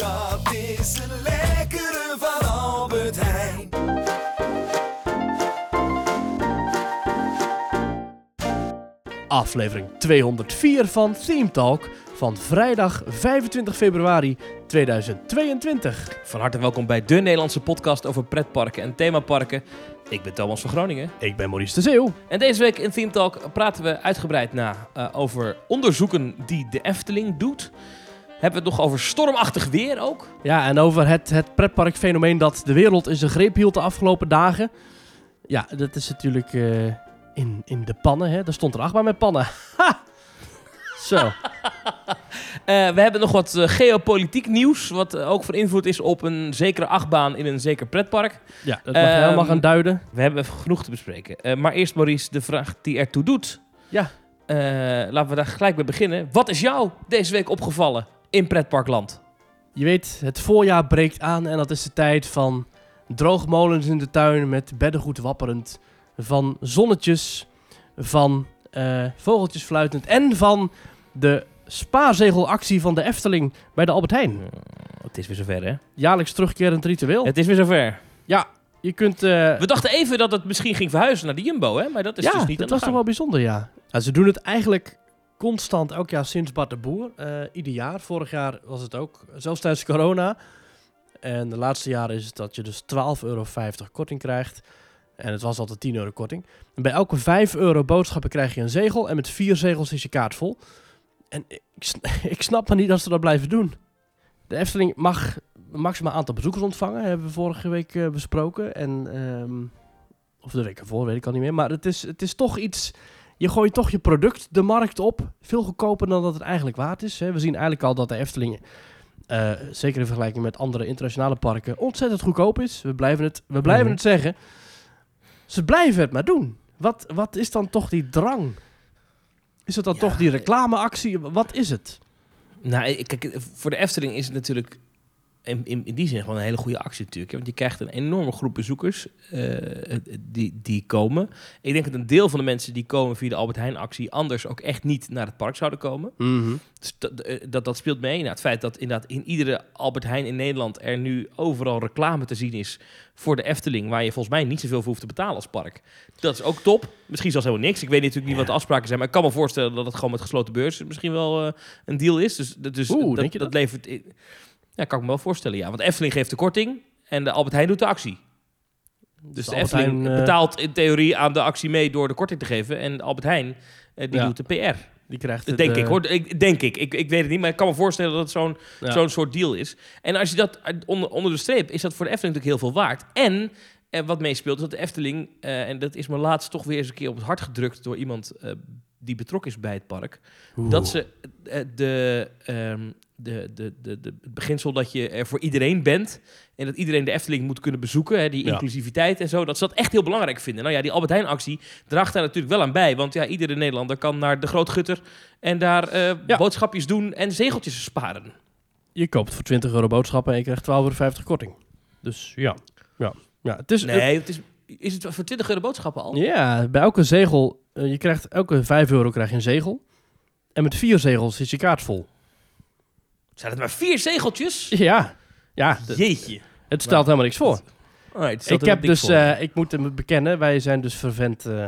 Dat is een lekkere van Albert Heijn. Aflevering 204 van Theme Talk van vrijdag 25 februari 2022. Van harte welkom bij de Nederlandse podcast over pretparken en themaparken. Ik ben Thomas van Groningen. Ik ben Maurice de Zeeuw. En deze week in Theme Talk praten we uitgebreid na eh, over onderzoeken die de Efteling doet. Hebben we het nog over stormachtig weer ook. Ja, en over het, het pretparkfenomeen dat de wereld in zijn greep hield de afgelopen dagen. Ja, dat is natuurlijk eh, in, in de pannen, hè. Daar stond een achtbaan met pannen. Ha! Zo. Eh, we hebben nog wat eh, geopolitiek nieuws, wat ook van invloed is op een zekere achtbaan in een zeker pretpark. Ja, dat mag je Ehm, helemaal gaan duiden. We hebben genoeg te bespreken. Maar eerst Maurice, de vraag die ertoe doet. Ja. Laten we daar gelijk mee beginnen. Wat is jou deze week opgevallen in pretparkland? Je weet, het voorjaar breekt aan en dat is de tijd van droogmolens in de tuin met beddengoed wapperend. Van zonnetjes, van eh, vogeltjes fluitend en van de spaarzegelactie van de Efteling bij de Albert Heijn. Het is weer zover, hè? Jaarlijks terugkerend ritueel. Het is weer zover. Ja, je kunt... eh, We dachten even dat het misschien ging verhuizen naar de Jumbo, hè? Maar dat is ja, dus niet dat was toch wel bijzonder, ja. Ja, Ze doen het eigenlijk constant elk jaar sinds Bart de Boer. eh, ieder jaar. Vorig jaar was het ook, zelfs tijdens corona. En de laatste jaren is het dat je dus 12,50 euro korting krijgt. En het was altijd 10 euro korting. Bij elke 5 euro boodschappen krijg je een zegel. En met vier zegels is je kaart vol. En ik snap maar niet dat ze dat blijven doen. De Efteling mag een maximaal aantal bezoekers ontvangen. Hebben we vorige week eh, besproken. En, ehm, of de week ervoor, weet ik al niet meer. Maar het is, het is toch iets... Je gooit toch je product de markt op. Veel goedkoper dan dat het eigenlijk waard is. Hè. We zien eigenlijk al dat de Efteling... eh, zeker in vergelijking met andere internationale parken... ontzettend goedkoop is. We blijven het, we blijven Mhm. het zeggen. Ze blijven het maar doen. Wat, wat is dan toch die drang? Is het dan Ja, toch die eh, reclameactie? Wat is het? Nou, kijk, voor de Efteling is het natuurlijk in, in, die zin gewoon een hele goede actie natuurlijk. hè. Want je krijgt een enorme groep bezoekers eh, die, die komen. Ik denk dat een deel van de mensen die komen via de Albert Heijn actie... anders ook echt niet naar het park zouden komen. Dus dat, eh, dat, dat speelt mee. Nou, het feit dat inderdaad in iedere Albert Heijn in Nederland er nu overal reclame te zien is voor de Efteling, waar je volgens mij niet zoveel voor hoeft te betalen als park. Dat is ook top. Misschien zelfs helemaal niks. Ik weet natuurlijk niet wat de afspraken zijn, maar ik kan me voorstellen dat het gewoon met gesloten beurs misschien wel eh, een deal is. Dus, dus Oeh, dat, denk je dat dat? levert. in- Ja, kan ik me wel voorstellen. Ja, want de Efteling geeft de korting en de Albert Heijn doet de actie. Dus de, Albert Efteling Heijn, eh, betaalt in theorie aan de actie mee door de korting te geven en de Albert Heijn eh, die Ja. doet de PR. Die krijgt het, denk eh, ik hoor. Ik, denk ik. ik. Ik weet het niet, maar ik kan me voorstellen dat het zo'n ja. zo'n soort deal is. En als je dat onder, onder de streep, is dat voor de Efteling natuurlijk heel veel waard. En eh, wat meespeelt, is dat de Efteling, eh, en dat is me laatst toch weer eens een keer op het hart gedrukt door iemand eh, die betrokken is bij het park, dat ze eh, de, ehm, de, de, de, de, het beginsel dat je er voor iedereen bent en dat iedereen de Efteling moet kunnen bezoeken, hè, die Ja. inclusiviteit en zo, dat ze dat echt heel belangrijk vinden. Nou ja, die Albert Heijn actie draagt daar natuurlijk wel aan bij, want ja, iedere Nederlander kan naar de Grootgutter en daar eh, Ja. boodschapjes doen en zegeltjes sparen. Je koopt voor 20 euro boodschappen en je krijgt 12,50 euro korting. Dus ja. Ja, ja het is... Nee, het is, is het voor 20 euro boodschappen al? Ja, bij elke zegel, eh, je krijgt elke 5 euro krijg je een zegel. En met vier zegels is je kaart vol. Zijn het maar vier zegeltjes? Ja, ja Jeetje. het stelt helemaal niks voor. Oh, Ik heb dus, eh, ik moet hem bekennen, wij zijn dus vervent eh,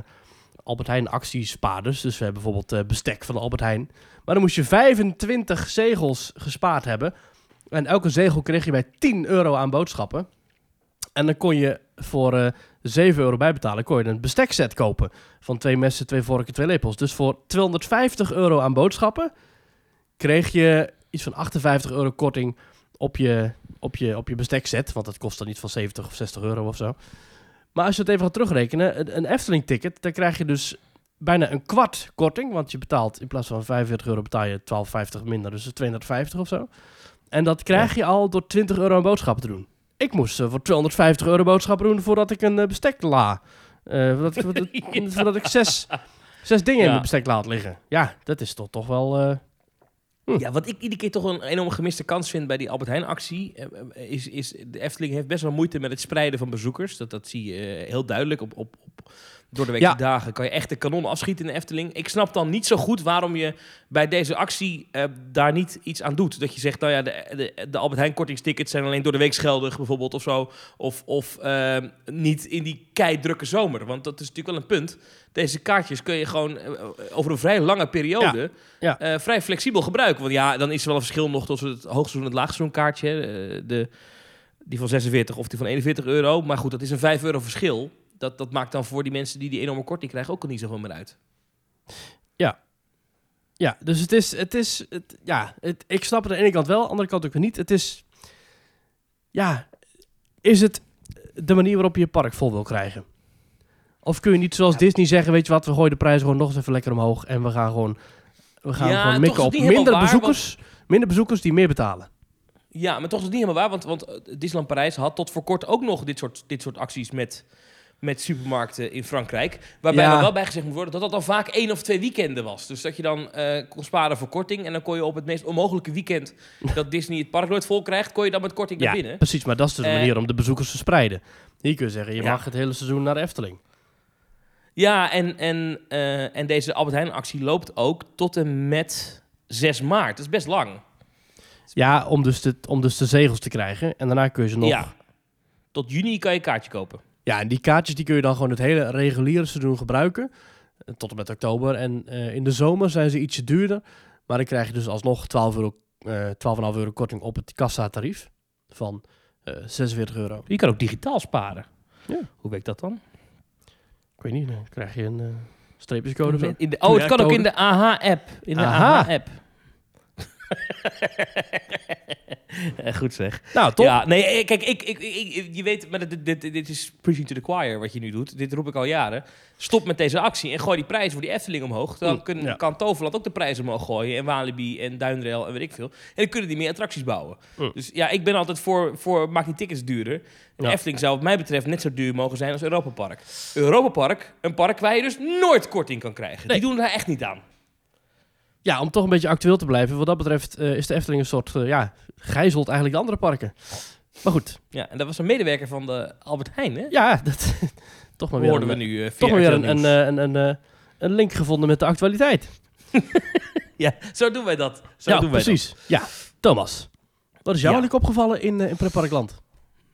Albert Heijn actiespaarders. Dus we hebben bijvoorbeeld eh, bestek van de Albert Heijn. Maar dan moest je 25 zegels gespaard hebben. En elke zegel kreeg je bij 10 euro aan boodschappen. En dan kon je voor eh 7 euro bijbetalen, kon je een bestekset kopen. Van twee messen, twee vorken, twee lepels. Dus voor 250 euro aan boodschappen kreeg je iets van 58 euro korting op je, op je, op je bestekset. Want dat kost dan niet van 70 of 60 euro of zo. Maar als je het even gaat terugrekenen, een, Efteling-ticket, daar krijg je dus bijna een kwart korting. Want je betaalt in plaats van 45 euro betaal je 12,50 minder, dus 250 of zo. En dat krijg je al door 20 euro aan boodschappen te doen. Ik moest eh, voor 250 euro boodschappen doen voordat ik een eh, bestek la. Eh, voordat, ik, voordat, ik zes, zes dingen in mijn bestek laat liggen. Ja, dat is toch, toch wel... eh, Ja, wat ik iedere keer toch een enorm gemiste kans vind bij die Albert Heijn actie, eh, eh, is, is de Efteling heeft best wel moeite met het spreiden van bezoekers. Dat, dat zie je eh, heel duidelijk op, op, op door de week Ja. dagen kan je echt de kanon afschieten in de Efteling. Ik snap dan niet zo goed waarom je bij deze actie eh, daar niet iets aan doet. Dat je zegt, nou ja, de, de, de Albert Heijn kortingstickets zijn alleen door de week geldig bijvoorbeeld of zo. Of, of eh, niet in die keidrukke zomer. Want dat is natuurlijk wel een punt. Deze kaartjes kun je gewoon eh, over een vrij lange periode Ja. eh, vrij flexibel gebruiken. Want ja, dan is er wel een verschil nog tussen het hoogseizoen en het laagseizoen kaartje. de, die van 46 of die van 41 euro. Maar goed, dat is een 5 euro verschil. Dat, dat maakt dan voor die mensen die die enorme korting krijgen ook al niet zoveel meer uit. Ja, dus het is, het is, het, ja, het, ik snap het aan de ene kant wel, aan de andere kant ook weer niet. Het is, ja, is het de manier waarop je je park vol wil krijgen? Of kun je niet zoals Ja. Disney zeggen, weet je wat, we gooien de prijzen gewoon nog eens even lekker omhoog en we gaan gewoon, we gaan Ja, gewoon mikken op minder waar, bezoekers, minder bezoekers die meer betalen. Ja, maar toch is het niet helemaal waar. Want, want eh, Disneyland Parijs had tot voor kort ook nog dit soort, dit soort acties met, met supermarkten in Frankrijk. Waarbij Ja. er wel bij gezegd moet worden dat dat dan vaak één of twee weekenden was. Dus dat je dan eh, kon sparen voor korting. En dan kon je op het meest onmogelijke weekend dat Disney het park nooit vol krijgt, kon je dan met korting naar Ja, binnen. precies, maar dat is dus de Eh, manier om de bezoekers te spreiden. Hier kun je zeggen, je Ja. mag het hele seizoen naar de Efteling. Ja, en, en, eh, en deze Albert Heijn actie loopt ook tot en met 6 maart. Dat is best lang. Ja, om dus, de, om dus de zegels te krijgen. En daarna kun je ze nog... Ja. Tot juni kan je een kaartje kopen. Ja, en die kaartjes die kun je dan gewoon het hele reguliere seizoen gebruiken. eh, Tot en met oktober. En eh, in de zomer zijn ze ietsje duurder. Maar dan krijg je dus alsnog 12 euro, eh 12,5 euro korting op het kassa-tarief. Van eh 46 euro. Je kan ook digitaal sparen. Ja. Hoe werkt dat dan? Ik weet niet, dan krijg je een eh streepjescode. In de, oh, het kan ook in de AH-app. In de Aha. AH-app. Goed zeg. Nou, top. Ja, nee, eh, kijk, ik, ik, je weet, maar dit, dit, dit is preaching to the choir wat je nu doet. Dit roep ik al jaren. Stop met deze actie en gooi die prijzen voor die Efteling omhoog. Dan ja. kan Toverland ook de prijzen omhoog gooien. En Walibi en Duinrail en weet ik veel. En dan kunnen die meer attracties bouwen. Mm. Dus ja, ik ben altijd voor, voor maak die tickets duurder. En Ja. Efteling zou wat mij betreft net zo duur mogen zijn als Europa Park. Europa Park, een park waar je dus nooit korting kan krijgen. Nee. Die doen daar echt niet aan. Ja, om toch een beetje actueel te blijven. Wat dat betreft eh, is de Efteling een soort, eh, ja, gijzelt eigenlijk de andere parken. Maar goed, Ja, en dat was een medewerker van de Albert Heijn, hè? ja, dat, toch maar weer, hoorden een, we nu via toch maar weer een, een, een, een, een link gevonden met de actualiteit. Ja, zo doen wij dat. Zo ja, doen wij precies. Ja, Thomas. Wat is jou Ja. opgevallen in, in Pretparkland? dat.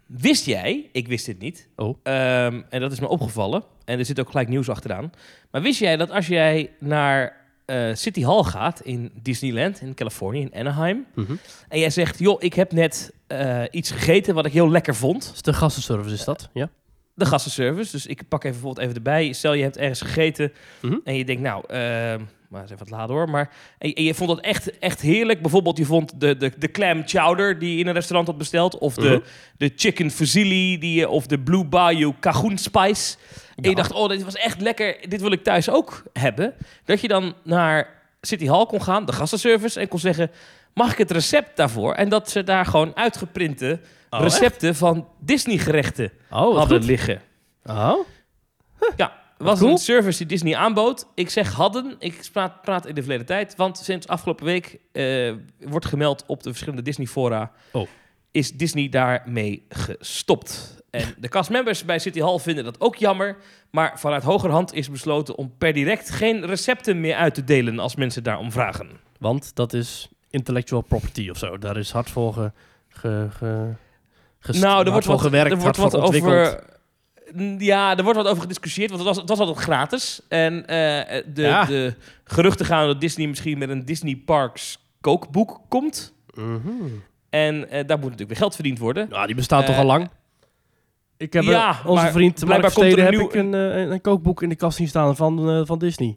Wist jij, ik wist dit niet, Oh. ehm, en dat is me opgevallen, en er zit ook gelijk nieuws achteraan, maar wist jij dat als jij naar eh, City Hall gaat in Disneyland in Californië, in Anaheim, Mhm. en jij zegt, joh, ik heb net eh, iets gegeten wat ik heel lekker vond, Dus de gastenservice is dat, ja? De gastenservice, dus ik pak even bijvoorbeeld even erbij, stel je hebt ergens gegeten Mhm. en je denkt, nou, ehm, maar eens even wat later hoor, maar en, en je vond het echt, echt heerlijk, bijvoorbeeld je vond de, de, de clam chowder die je in een restaurant had besteld, of de, Mhm. de chicken fusilli die je, of de Blue Bayou Cajun Spice. En je dacht, oh, dit was echt lekker, dit wil ik thuis ook hebben. Dat je dan naar City Hall kon gaan, de gastenservice, en kon zeggen, mag ik het recept daarvoor? En dat ze daar gewoon uitgeprinte Oh, recepten van Disney gerechten Oh, hadden goed. liggen. Oh, Ja, was cool. een service die Disney aanbood. Ik zeg hadden, ik praat, praat in de verleden tijd. Want sinds afgelopen week eh, wordt gemeld op de verschillende Disney-fora... Oh. is Disney daarmee gestopt. En de castmembers bij City Hall vinden dat ook jammer. Maar vanuit hogerhand is besloten om per direct geen recepten meer uit te delen... als mensen daarom vragen. want dat is intellectual property of zo. Daar is hard voor ge, ge, ge, gest- nou, er hard wordt voor wat, gewerkt, er wordt hard wat voor ontwikkeld. over... Ja, er wordt wat over gediscussieerd, want het was, het was altijd gratis. En eh, de, Ja. de geruchten gaan dat Disney misschien met een Disney Parks kookboek komt. Mhm. En eh, daar moet natuurlijk weer geld verdiend worden. Nou, die bestaat toch Eh, al lang? Ik heb ja, eh, onze maar vriend Mark Steden een heb ik een, eh, een kookboek in de kast zien staan van, eh, van Disney.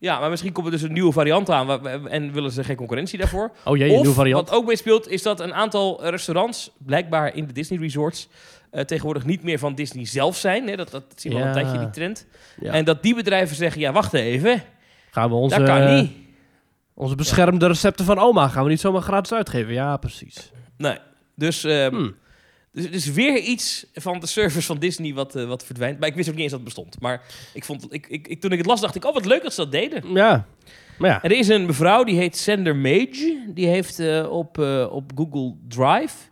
Ja, maar misschien komt er dus een nieuwe variant aan en willen ze geen concurrentie daarvoor. Oh jee, een nieuwe variant. wat ook meespeelt is dat een aantal restaurants, blijkbaar in de Disney resorts, eh, tegenwoordig niet meer van Disney zelf zijn. Hè? Dat, dat zien we al een tijdje, die trend. Ja. En dat die bedrijven zeggen, ja, wacht even, gaan we onze, dat kan niet. onze beschermde recepten van oma gaan we niet zomaar gratis uitgeven. Ja, precies. Nee. Dus, ehm, Hmm. Dus het is weer iets van de service van Disney wat, eh, wat verdwijnt. Maar ik wist ook niet eens dat het bestond. Maar ik vond, ik, ik, ik, toen ik het las, dacht ik, oh, wat leuk dat ze dat deden. Ja, maar ja. En er is een mevrouw, die heet Sander Mage. Die heeft eh, op, eh, op Google Drive...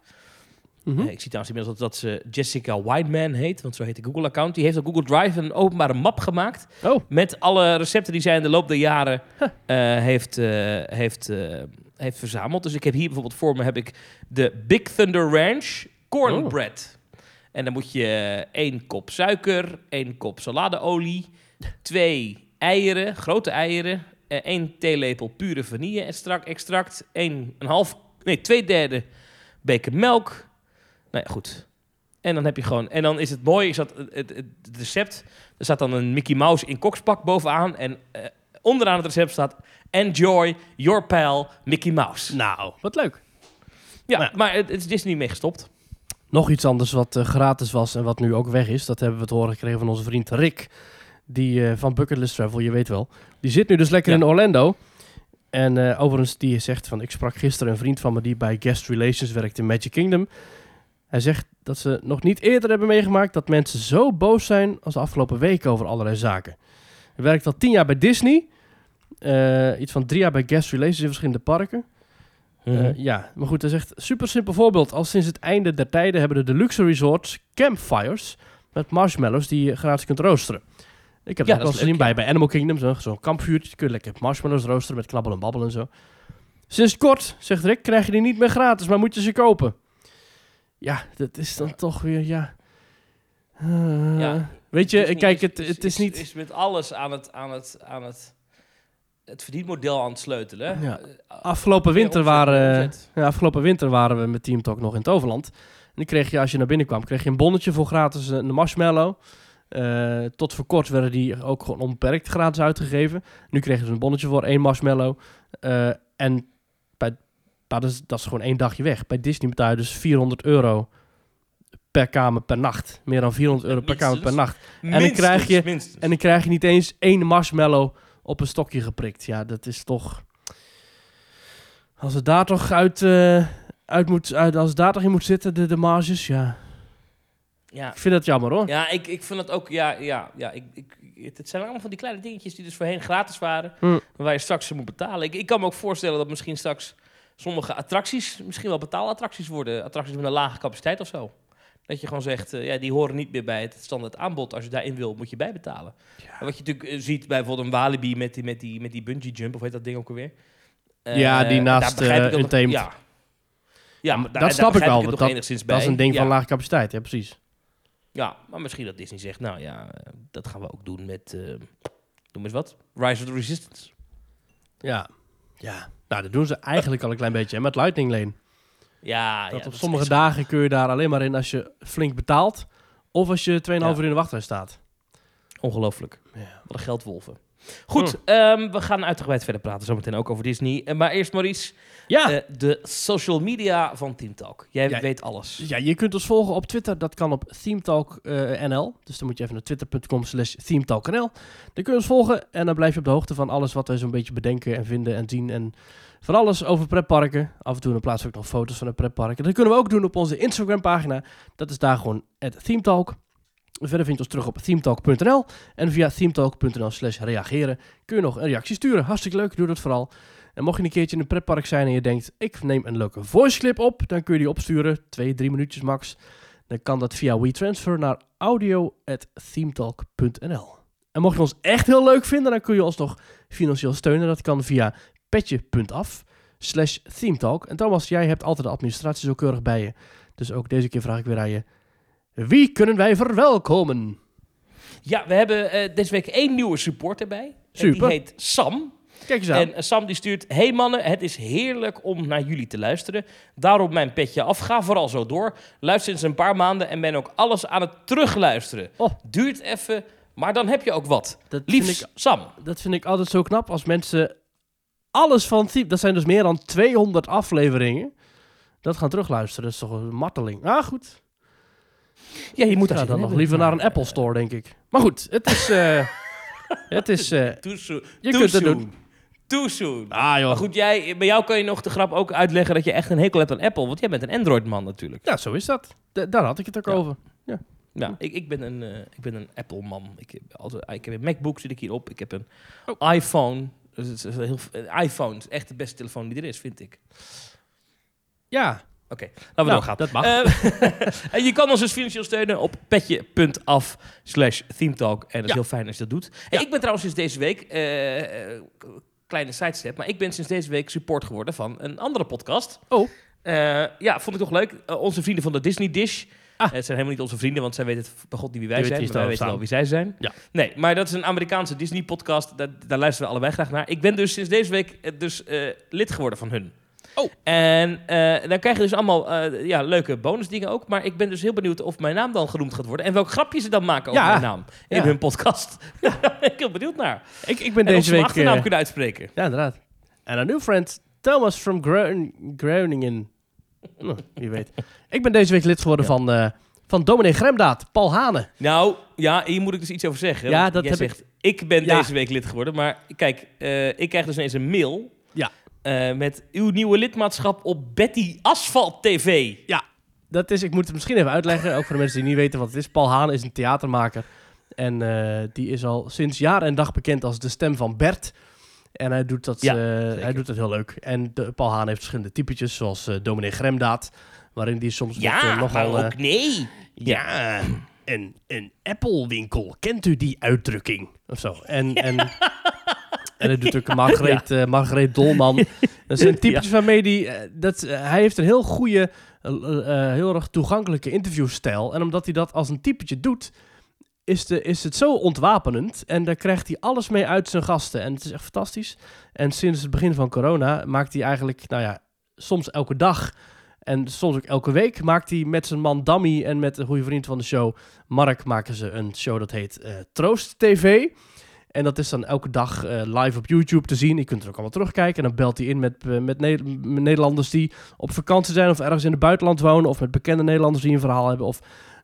Mhm. Ik zie trouwens inmiddels dat, dat ze Jessica Wideman heet, want zo heet de Google-account. Die heeft op Google Drive een openbare map gemaakt Oh, met alle recepten die zij in de loop der jaren heeft, heeft, heeft verzameld. Dus ik heb hier bijvoorbeeld voor me heb ik de Big Thunder Ranch cornbread. En dan moet je één kop suiker, één kop saladeolie, twee eieren, grote eieren, eh, één theelepel pure vanille extract, extract, één, een half, nee, twee derde beker melk. Nou ja, goed. En dan heb je gewoon, en dan is het mooi, is dat het, het, het recept, er staat dan een Mickey Mouse in kokspak bovenaan en eh, onderaan het recept staat Enjoy your pal Mickey Mouse. nou, wat leuk. Ja, Nou. maar het, het is Disney mee gestopt. Nog iets anders wat eh, gratis was en wat nu ook weg is. Dat hebben we te horen gekregen van onze vriend Rick. Die eh, van Bucketlist Travel, je weet wel. Die zit nu dus lekker Ja. in Orlando. En eh, overigens, die zegt van... Ik sprak gisteren een vriend van me die bij Guest Relations werkt in Magic Kingdom. Hij zegt dat ze nog niet eerder hebben meegemaakt... dat mensen zo boos zijn als de afgelopen weken over allerlei zaken. Hij werkt al tien jaar bij Disney. Iets van drie jaar bij Guest Relations in verschillende parken. Mhm. Eh, ja, maar goed, hij zegt super simpel voorbeeld. Al sinds het einde der tijden hebben de deluxe resorts campfires met marshmallows die je gratis kunt roosteren. Ik heb Ja, dat dat wel is eens gezien bij, bij Animal Kingdom, zo- zo'n kampvuurtje. kun je lekker marshmallows roosteren met knabbel en babbel en zo. Sinds kort, zegt Rick, krijg je die niet meer gratis, maar moet je ze kopen. Ja, dat is dan toch weer, ja... Eh, Ja. Weet je, kijk, het, het is is, niet... is met alles aan het, aan het, aan het, het verdienmodel aan het sleutelen. Ja. Eh, Afgelopen winter, waren, ja, afgelopen winter waren we met Team Talk nog in Toverland. En dan kreeg je, als je naar binnen kwam, kreeg je een bonnetje voor gratis een marshmallow. Eh, tot voor kort werden die ook gewoon onbeperkt gratis uitgegeven. Nu kregen ze een bonnetje voor één marshmallow. Eh, en bij, dat, is, dat is gewoon één dagje weg. Bij Disney betaal je dus 400 euro per kamer per nacht. Meer dan 400 euro per kamer per Minstens. nacht. dan krijg je- minstens. En dan krijg je niet eens één marshmallow op een stokje geprikt. Ja, dat is toch... Als het daar toch uit, eh, uit moet... Uit, als het daar toch in moet zitten, de, de marges, ja. ja, Ik vind dat jammer, hoor. ja, ik, ik vind het ook, ja, ja, ja ik, ik, het, zijn allemaal van die kleine dingetjes die dus voorheen gratis waren, Hm. waar je straks ze moet betalen. Ik, ik kan me ook voorstellen dat misschien straks sommige attracties misschien wel betaalattracties worden, attracties met een lage capaciteit of zo. Dat je gewoon zegt, eh, ja, die horen niet meer bij het standaard aanbod. Als je daarin wil, moet je bijbetalen. En wat je natuurlijk eh, ziet bij bijvoorbeeld een Walibi met die, met die, met die bungee jump, of heet dat ding ook alweer? Ja, die Eh, naast, eh, dat- Untamed. Ja, ja maar daar, dat snap ik wel, dat- enigszins Dat is bij. een ding Ja. van lage capaciteit, ja, precies. Ja, maar misschien dat Disney zegt, nou ja, dat gaan we ook doen met, noem eens wat, Rise of the Resistance. Ja. Ja. Nou, dat doen ze eigenlijk al een klein beetje, hè, met Lightning Lane. Ja, Dat ja, op sommige dagen kun je daar alleen maar in als je flink betaalt. Of als je 2,5 Ja. uur in de wachtrij staat. Ongelooflijk. Ja. Wat een geldwolven. Goed, ehm, we gaan uitgebreid verder praten zometeen ook over Disney. Eh, maar eerst Maurice, Ja. eh, de social media van Team Talk. Jij Ja. weet alles. Ja, je kunt ons volgen op Twitter. Dat kan op themetalk.nl. dus dan moet je even naar twitter.com slash themetalknl. Dan kun je ons volgen en dan blijf je op de hoogte van alles wat wij zo'n beetje bedenken en vinden en zien. En van alles over pretparken. Af en toe dan plaatsen we ook nog foto's van de pretparken. Dat kunnen we ook doen op onze Instagram pagina. Dat is daar gewoon het themetalk. Verder vind je ons terug op themetalk.nl. En via themetalk.nl slash reageren kun je nog een reactie sturen. Hartstikke leuk, doe dat vooral. En mocht je een keertje in een pretpark zijn en je denkt, ik neem een leuke voice clip op, dan kun je die opsturen, twee, drie minuutjes max. Dan kan dat via WeTransfer naar audio.themetalk.nl. En mocht je ons echt heel leuk vinden, dan kun je ons nog financieel steunen. Dat kan via petje.af slash themetalk. En Thomas, jij hebt altijd de administratie zo keurig bij je. Dus ook deze keer vraag ik weer aan je. Wie kunnen wij verwelkomen? Ja, we hebben eh, deze week één nieuwe supporter bij. En Super. Die heet Sam. Kijk eens aan. En eh, Sam die stuurt... Hey mannen, het is heerlijk om naar jullie te luisteren. Daarom mijn petje af. Ga vooral zo door. Luister sinds een paar maanden en ben ook alles aan het terugluisteren. Oh. Duurt even, maar dan heb je ook wat. dat, vind Liefs, ik, Sam. dat vind ik altijd zo knap als mensen alles van Team... Dat zijn dus meer dan 200 afleveringen. Dat gaan terugluisteren. Dat is toch een marteling. Ah, goed. Ja, je moet Ja, dan nog liever naar een Apple Store, denk ik. Maar goed, het is... eh, het is... eh, Too soon. je Too kunt het doen. Too soon. Ah, joh. Maar goed, jij, bij jou kan je nog de grap ook uitleggen dat je echt een hekel hebt aan Apple. Want jij bent een Android-man natuurlijk. Ja, zo is dat. Da- daar had ik het ook Ja. over. Ja, ik, ik, ben een, eh, ik ben een Apple-man. Ik, heb altijd- ik heb een MacBook, zit ik hier op. Ik heb een Oh. iPhone. Dus het is heel, iPhone is echt de beste telefoon die er is, vind ik. Ja, Oké, laten we Nou, doorgaan. dat mag. Eh, en je kan ons dus financieel steunen op petje.af slash themetalk. En dat is Ja. heel fijn als je dat doet. En Ja. ik ben trouwens sinds deze week, eh, eh, kleine sidestep, maar ik ben sinds deze week support geworden van een andere podcast. Oh. Eh, ja, vond ik toch leuk. Onze vrienden van de Disney Dish. Ah. Het zijn helemaal niet onze vrienden, want zij weten het bij god niet wie wij zijn. Maar wij weten wel wie zij zijn. Ja. Nee, maar dat is een Amerikaanse Disney podcast. Daar, daar luisteren we allebei graag naar. Ik ben dus sinds deze week eh, dus, eh, lid geworden van hun. Oh. En eh, dan krijg je dus allemaal eh, ja, leuke bonusdingen ook. Maar ik ben dus heel benieuwd of mijn naam dan genoemd gaat worden. En welk grapje ze dan maken over Ja. mijn naam in Ja. hun podcast. Daar ben ik heel benieuwd naar. ik, ik ben En deze week... achternaam kunnen uitspreken. ja, inderdaad. En een new friend, Thomas from Groningen. Hm, wie weet. Ik ben deze week lid geworden Ja. van, eh van dominee Gremdaad, Paul Hane. Nou, ja, hier moet ik dus iets over zeggen. Ja, dat jij heb ik- zegt, ik... ben Ja. deze week lid geworden. Maar kijk, eh, ik krijg dus ineens een mail... Ja. eh, met uw nieuwe lidmaatschap op Betty Asphalt TV. Dat is, ik moet het misschien even uitleggen, ook voor de mensen die niet weten wat het is. Paul Hane is een theatermaker. En die is al sinds jaar en dag bekend als de stem van Bert. En hij doet dat, Ja, eh, hij doet dat heel leuk. En de, Paul Hane heeft verschillende typetjes, zoals eh dominee Gremdaad. Waarin die soms Ja, eh, nogal... maar ook nee. Ja, een, een Apple-winkel. Kent u die uitdrukking? Of zo. En, en, en hij doet ook Margreet, Margreet Dolman. Dat zijn typetjes waarmee die, dat, hij heeft een heel goede, heel erg toegankelijke interviewstijl. En omdat hij dat als een typetje doet, is, de, is het zo ontwapenend. En daar krijgt hij alles mee uit zijn gasten. En het is echt fantastisch. En sinds het begin van corona maakt hij eigenlijk, nou ja, soms elke dag... En soms ook elke week maakt hij met zijn man Dammy en met een goede vriend van de show, Mark, maken ze een show dat heet eh, Troost TV. En dat is dan elke dag eh, live op YouTube te zien. Je kunt er ook allemaal terugkijken. En dan belt hij in met, eh, met, Ne- met Nederlanders die op vakantie zijn of ergens in het buitenland wonen. Of met bekende Nederlanders die een verhaal hebben. Of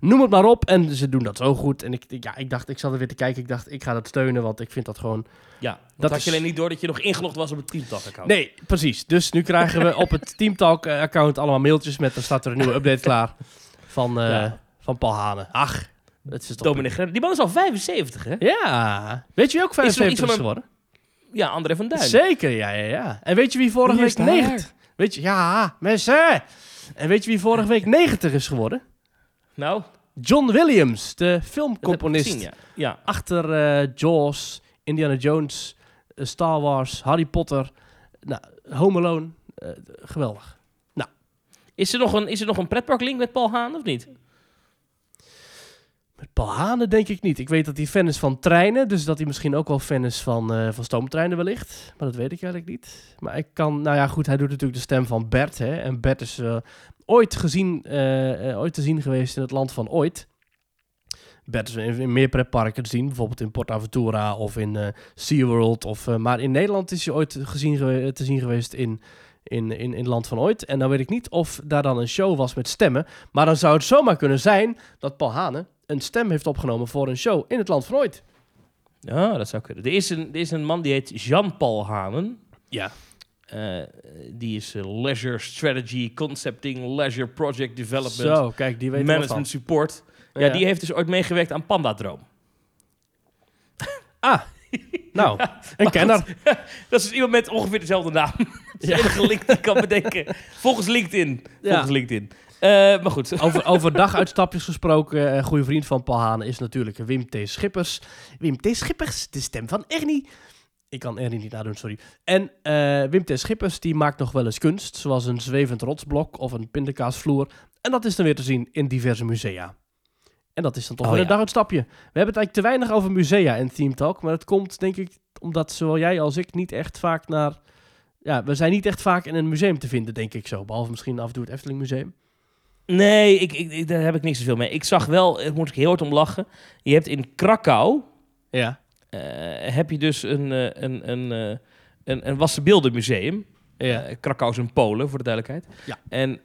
noem het maar op. En ze doen dat zo goed. En ik, ja, ik dacht, ik zat er weer te kijken. Ik dacht, ik ga dat steunen, want ik vind dat gewoon Ja, dat had is- je alleen niet door dat je nog ingelogd was op het Teamtalk-account. Nee, precies. Dus nu krijgen we op het Teamtalk-account allemaal mailtjes met... er staat er een nieuwe update klaar van, eh, Ja. van Paul Hane. Ach, dat is toch... Die man is al 75, hè? Ja. Weet je wie ook Is er nog 75 iets is, een- geworden? Ja, André van Duin. Zeker, ja, ja, ja. En weet je wie vorige week daar? 90... Weet je, ja, mensen. En weet je wie vorige week 90 is geworden? Nou, John Williams, de filmcomponist. gezien, ja. ja. Achter eh, Jaws, Indiana Jones, eh, Star Wars, Harry Potter, nou, Home Alone. Eh, geweldig. Is er nog een, is er nog een pretparklink met Paul Haan, of niet? Met Paul Hane denk ik niet. Ik weet dat hij fan is van treinen, dus dat hij misschien ook wel fan is van, van stoomtreinen wellicht. Maar dat weet ik eigenlijk niet. Maar ik kan, nou ja goed, hij doet natuurlijk de stem van Bert. Hè? En Bert is ooit, gezien, eh, eh, ooit te zien geweest in het land van ooit. Bert is in, in meer pretparken te zien, bijvoorbeeld in Port Aventura of in eh SeaWorld. Of, maar in Nederland is hij ooit gezien te zien geweest in, in, in, in Land van Ooit. En dan weet ik niet of daar dan een show was met stemmen. Maar dan zou het zomaar kunnen zijn dat Paul Hane een stem heeft opgenomen voor een show in het Land van Ooit. Ja, dat zou kunnen. Er is een, er is een man die heet Jean-Paul Hanen. Ja. Eh, die is eh, Leisure Strategy, Concepting, Leisure Project Development, Zo, kijk, die weet Management Support. Ja, die heeft dus ooit meegewerkt aan Pandadroom. Ah, nou, een kenner. Dat is dus iemand met ongeveer dezelfde naam. De Ja. enige link die ik kan bedenken. Volgens LinkedIn. Volgens LinkedIn. Eh, maar goed. Over, over daguitstapjes gesproken, een goede vriend van Paul Hane is natuurlijk Wim T. Schippers. Wim T. Schippers, de stem van Ernie. Ik kan Ernie niet nadoen, sorry. En eh, Wim T. Schippers, die maakt nog wel eens kunst, zoals een zwevend rotsblok of een pindakaasvloer. En dat is dan weer te zien in diverse musea. En dat is dan toch Oh, weer een daguitstapje. We hebben het eigenlijk te weinig over musea in Team Talk, maar dat komt denk ik omdat zowel jij als ik niet echt vaak naar... Ja, we zijn niet echt vaak in een museum te vinden, denk ik zo. Behalve misschien af en toe het Efteling Museum. Nee, ik, ik, daar heb ik niet zoveel mee. Ik zag wel, daar moet ik heel hard om lachen. Je hebt in Krakau, Ja. Eh, heb je dus een, eh, een, een, eh, een, een wassenbeeldenmuseum. Ja. Krakau is in Polen, voor de duidelijkheid. Ja. En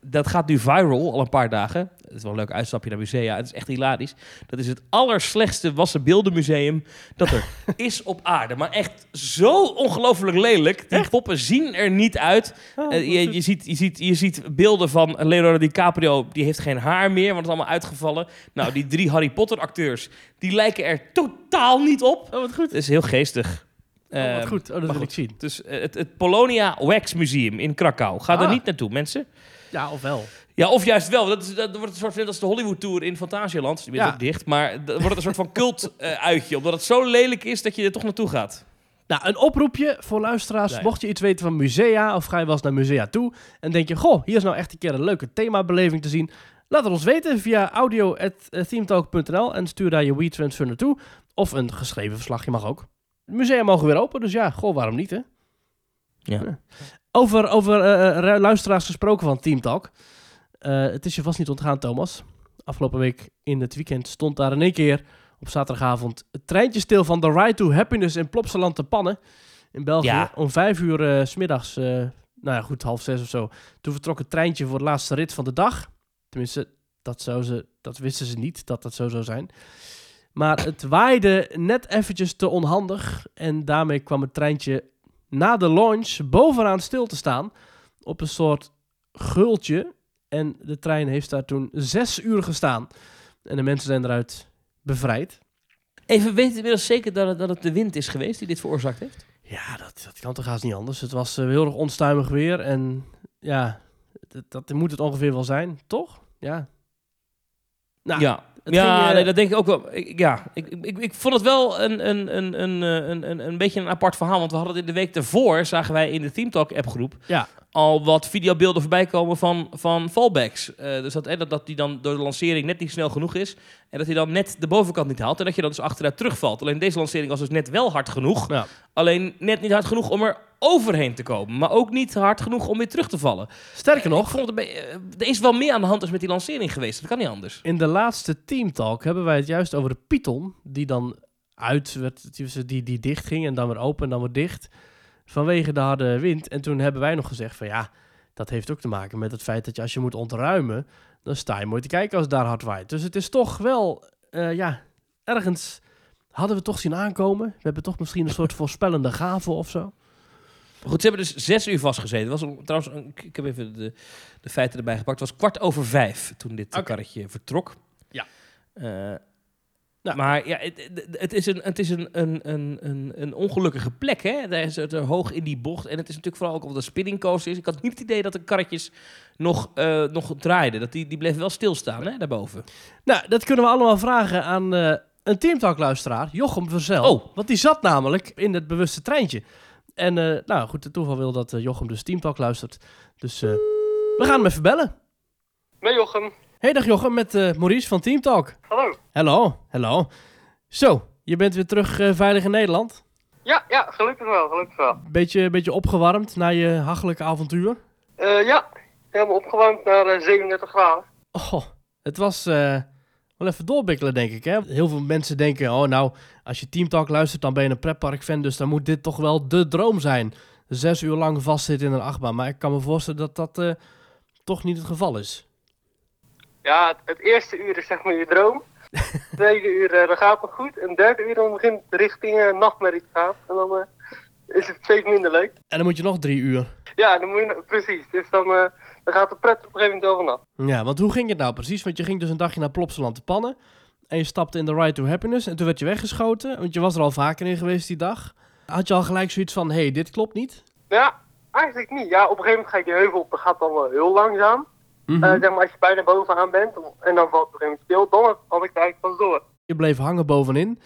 dat gaat nu viral al een paar dagen. Het is wel een leuk uitstapje naar musea. Het is echt hilarisch. Dat is het allerslechtste wassenbeeldenmuseum dat er is op aarde. Maar echt zo ongelooflijk lelijk. Die poppen zien er niet uit. Oh, Eh, je, je, ziet, je, ziet, je ziet beelden van Leonardo DiCaprio. Die heeft geen haar meer, want het is allemaal uitgevallen. Nou, die drie Harry Potter acteurs, die lijken er totaal niet op. Oh, wat goed. Het is heel geestig. Oh, wat Ehm, goed. Oh, dat wil ik zien. dus eh, het, het Polonia Wax Museum in Krakau. Ga er Ah. niet naartoe, mensen. Ja, of wel. Ja, of juist wel. Dat, is, dat wordt een soort net als de Hollywood Tour in Fantasieland. Die is Ja. ook dicht. Maar dat wordt een soort van cult eh, uitje. Omdat het zo lelijk is dat je er toch naartoe gaat. Nou, een oproepje voor luisteraars. Nee. Mocht je iets weten van musea of ga je wel eens naar musea toe en denk je, goh, hier is nou echt een keer een leuke themabeleving te zien. Laat het ons weten via audio.themetalk.nl en stuur daar je WeTransfer naartoe. Of een geschreven verslagje mag ook. Musea mogen weer open, dus ja, goh, waarom niet hè? Ja. Over, over eh, eh, luisteraars gesproken van Team Talk. Eh, het is je vast niet ontgaan, Thomas. Afgelopen week in het weekend stond daar in één keer op zaterdagavond het treintje stil van The Ride to Happiness in Plopsaland te pannen. In België. Ja. Om vijf uur eh, s smiddags, eh, nou ja goed, half zes of zo. Toen vertrok het treintje voor de laatste rit van de dag. Tenminste, dat, zou ze, dat wisten ze niet, dat dat zo zou zijn. Maar het waaide net eventjes te onhandig. En daarmee kwam het treintje na de launch bovenaan stil te staan. Op een soort gultje. En de trein heeft daar toen zes uur gestaan. En de mensen zijn eruit bevrijd. Even weten we inmiddels zeker dat het, dat het de wind is geweest die dit veroorzaakt heeft? Ja, dat, dat kan toch haast niet anders. Het was eh, heel erg onstuimig weer. En ja, dat, dat moet het ongeveer wel zijn, toch? Ja. Nou, ja. ja, ging, eh, nee, dat denk ik ook wel. Ik, ja, ik, ik, ik vond het wel een, een, een, een, eh, een, een, een beetje een apart verhaal. Want we hadden het in de week daarvoor, zagen wij in de Team Talk appgroep Ja. Al wat videobeelden voorbij komen van, van fallbacks. Eh, dus dat, dat, dat die dan door de lancering net niet snel genoeg is. En dat hij dan net de bovenkant niet haalt. En dat je dan dus achteruit terugvalt. Alleen deze lancering was dus net wel hard genoeg. Ja. Alleen net niet hard genoeg om er overheen te komen. Maar ook niet hard genoeg om weer terug te vallen. Sterker nog, vond beetje- eh, er is wel meer aan de hand als met die lancering geweest. Dat kan niet anders. in de laatste teamtalk hebben wij het juist over de Python. Die dan uit werd, die, die dicht ging en dan weer open en dan weer dicht. Vanwege de harde wind. En toen hebben wij nog gezegd van ja, dat heeft ook te maken met het feit dat je als je moet ontruimen, dan sta je mooi te kijken als het daar hard waait. Dus het is toch wel, eh, ja, ergens hadden we toch zien aankomen. We hebben toch misschien een soort voorspellende gave of zo. Maar Goed, ze hebben dus zes uur vastgezeten. Was trouwens, ik heb even de, de feiten erbij gepakt. Het was kwart over vijf toen dit karretje vertrok. Ja. Eh, Nou. Maar ja, het, het- is, een, het is een, een, een, een, een ongelukkige plek. Hè? Daar is het er hoog in die bocht. En het is natuurlijk vooral ook omdat de spinning coaster is. Ik had niet het idee dat de karretjes nog, eh, nog draaiden. Dat die, die bleven wel stilstaan hè, daarboven. Nou, dat kunnen we allemaal vragen aan eh, een teamtalk-luisteraar, Jochem Verzel. Oh. Want die zat namelijk in het bewuste treintje. En eh, nou goed, het toeval wil dat eh, Jochem dus Teamtalk luistert. Dus eh, we gaan hem even bellen. Met Jochem. Hey, dag Jochem, met eh, Maurice van Teamtalk. Hallo. Hallo, hallo. Zo, je bent weer terug eh, veilig in Nederland. Ja, ja, gelukkig wel, gelukkig wel. Beetje, beetje opgewarmd na je hachelijke avontuur. Eh, ja, helemaal opgewarmd naar eh, 37 graden. Oh, het was wel even doorbikkelen, denk ik. Hè? Heel veel mensen denken, oh nou, als je Teamtalk luistert, dan ben je een pretpark-fan. Dus dan moet dit toch wel de droom zijn. Zes uur lang vastzitten in een achtbaan. Maar ik kan me voorstellen dat dat toch niet het geval is. Ja, het, het eerste uur is zeg maar je droom. Tweede uur, eh, dan gaat het goed. En derde uur dan begint het richting eh, nachtmerrie te gaan. En dan eh, is het steeds minder leuk. En dan moet je nog drie uur. Ja, dan moet je, precies. Dus dan, dan gaat de pret op een gegeven moment wel vanaf. Ja, want hoe ging het nou precies? Want je ging dus een dagje naar Plopsaland te pannen. En je stapte in de Ride to Happiness. En toen werd je weggeschoten. Want je was er al vaker in geweest die dag. Had je al gelijk zoiets van, hé, hey, dit klopt niet? Ja, eigenlijk niet. Ja, op een gegeven moment ga je die heuvel op. Dat gaat dan wel heel langzaam. Mhm. Eh, zeg maar als je bijna bovenaan bent. En dan valt het op een gegeven moment stil. Dan had ik eigenlijk pas door. Je bleef hangen bovenin.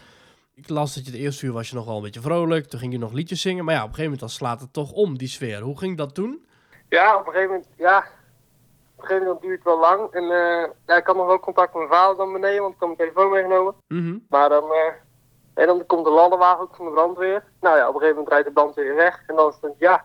Ik las dat je de eerste uur was je nog wel een beetje vrolijk. Toen ging je nog liedjes zingen. Maar ja, op een gegeven moment dan slaat het toch om, die sfeer. Hoe ging dat toen? Ja, op een gegeven moment, ja. Op een gegeven moment duurt het wel lang. En eh, ja, ik had nog wel contact met mijn vader dan beneden, want ik had mijn telefoon meegenomen. Mhm. Maar dan, eh, en dan komt de ladderwagen ook van de brandweer. Nou ja, op een gegeven moment rijdt de brandweer weer weg. En dan is het, ja,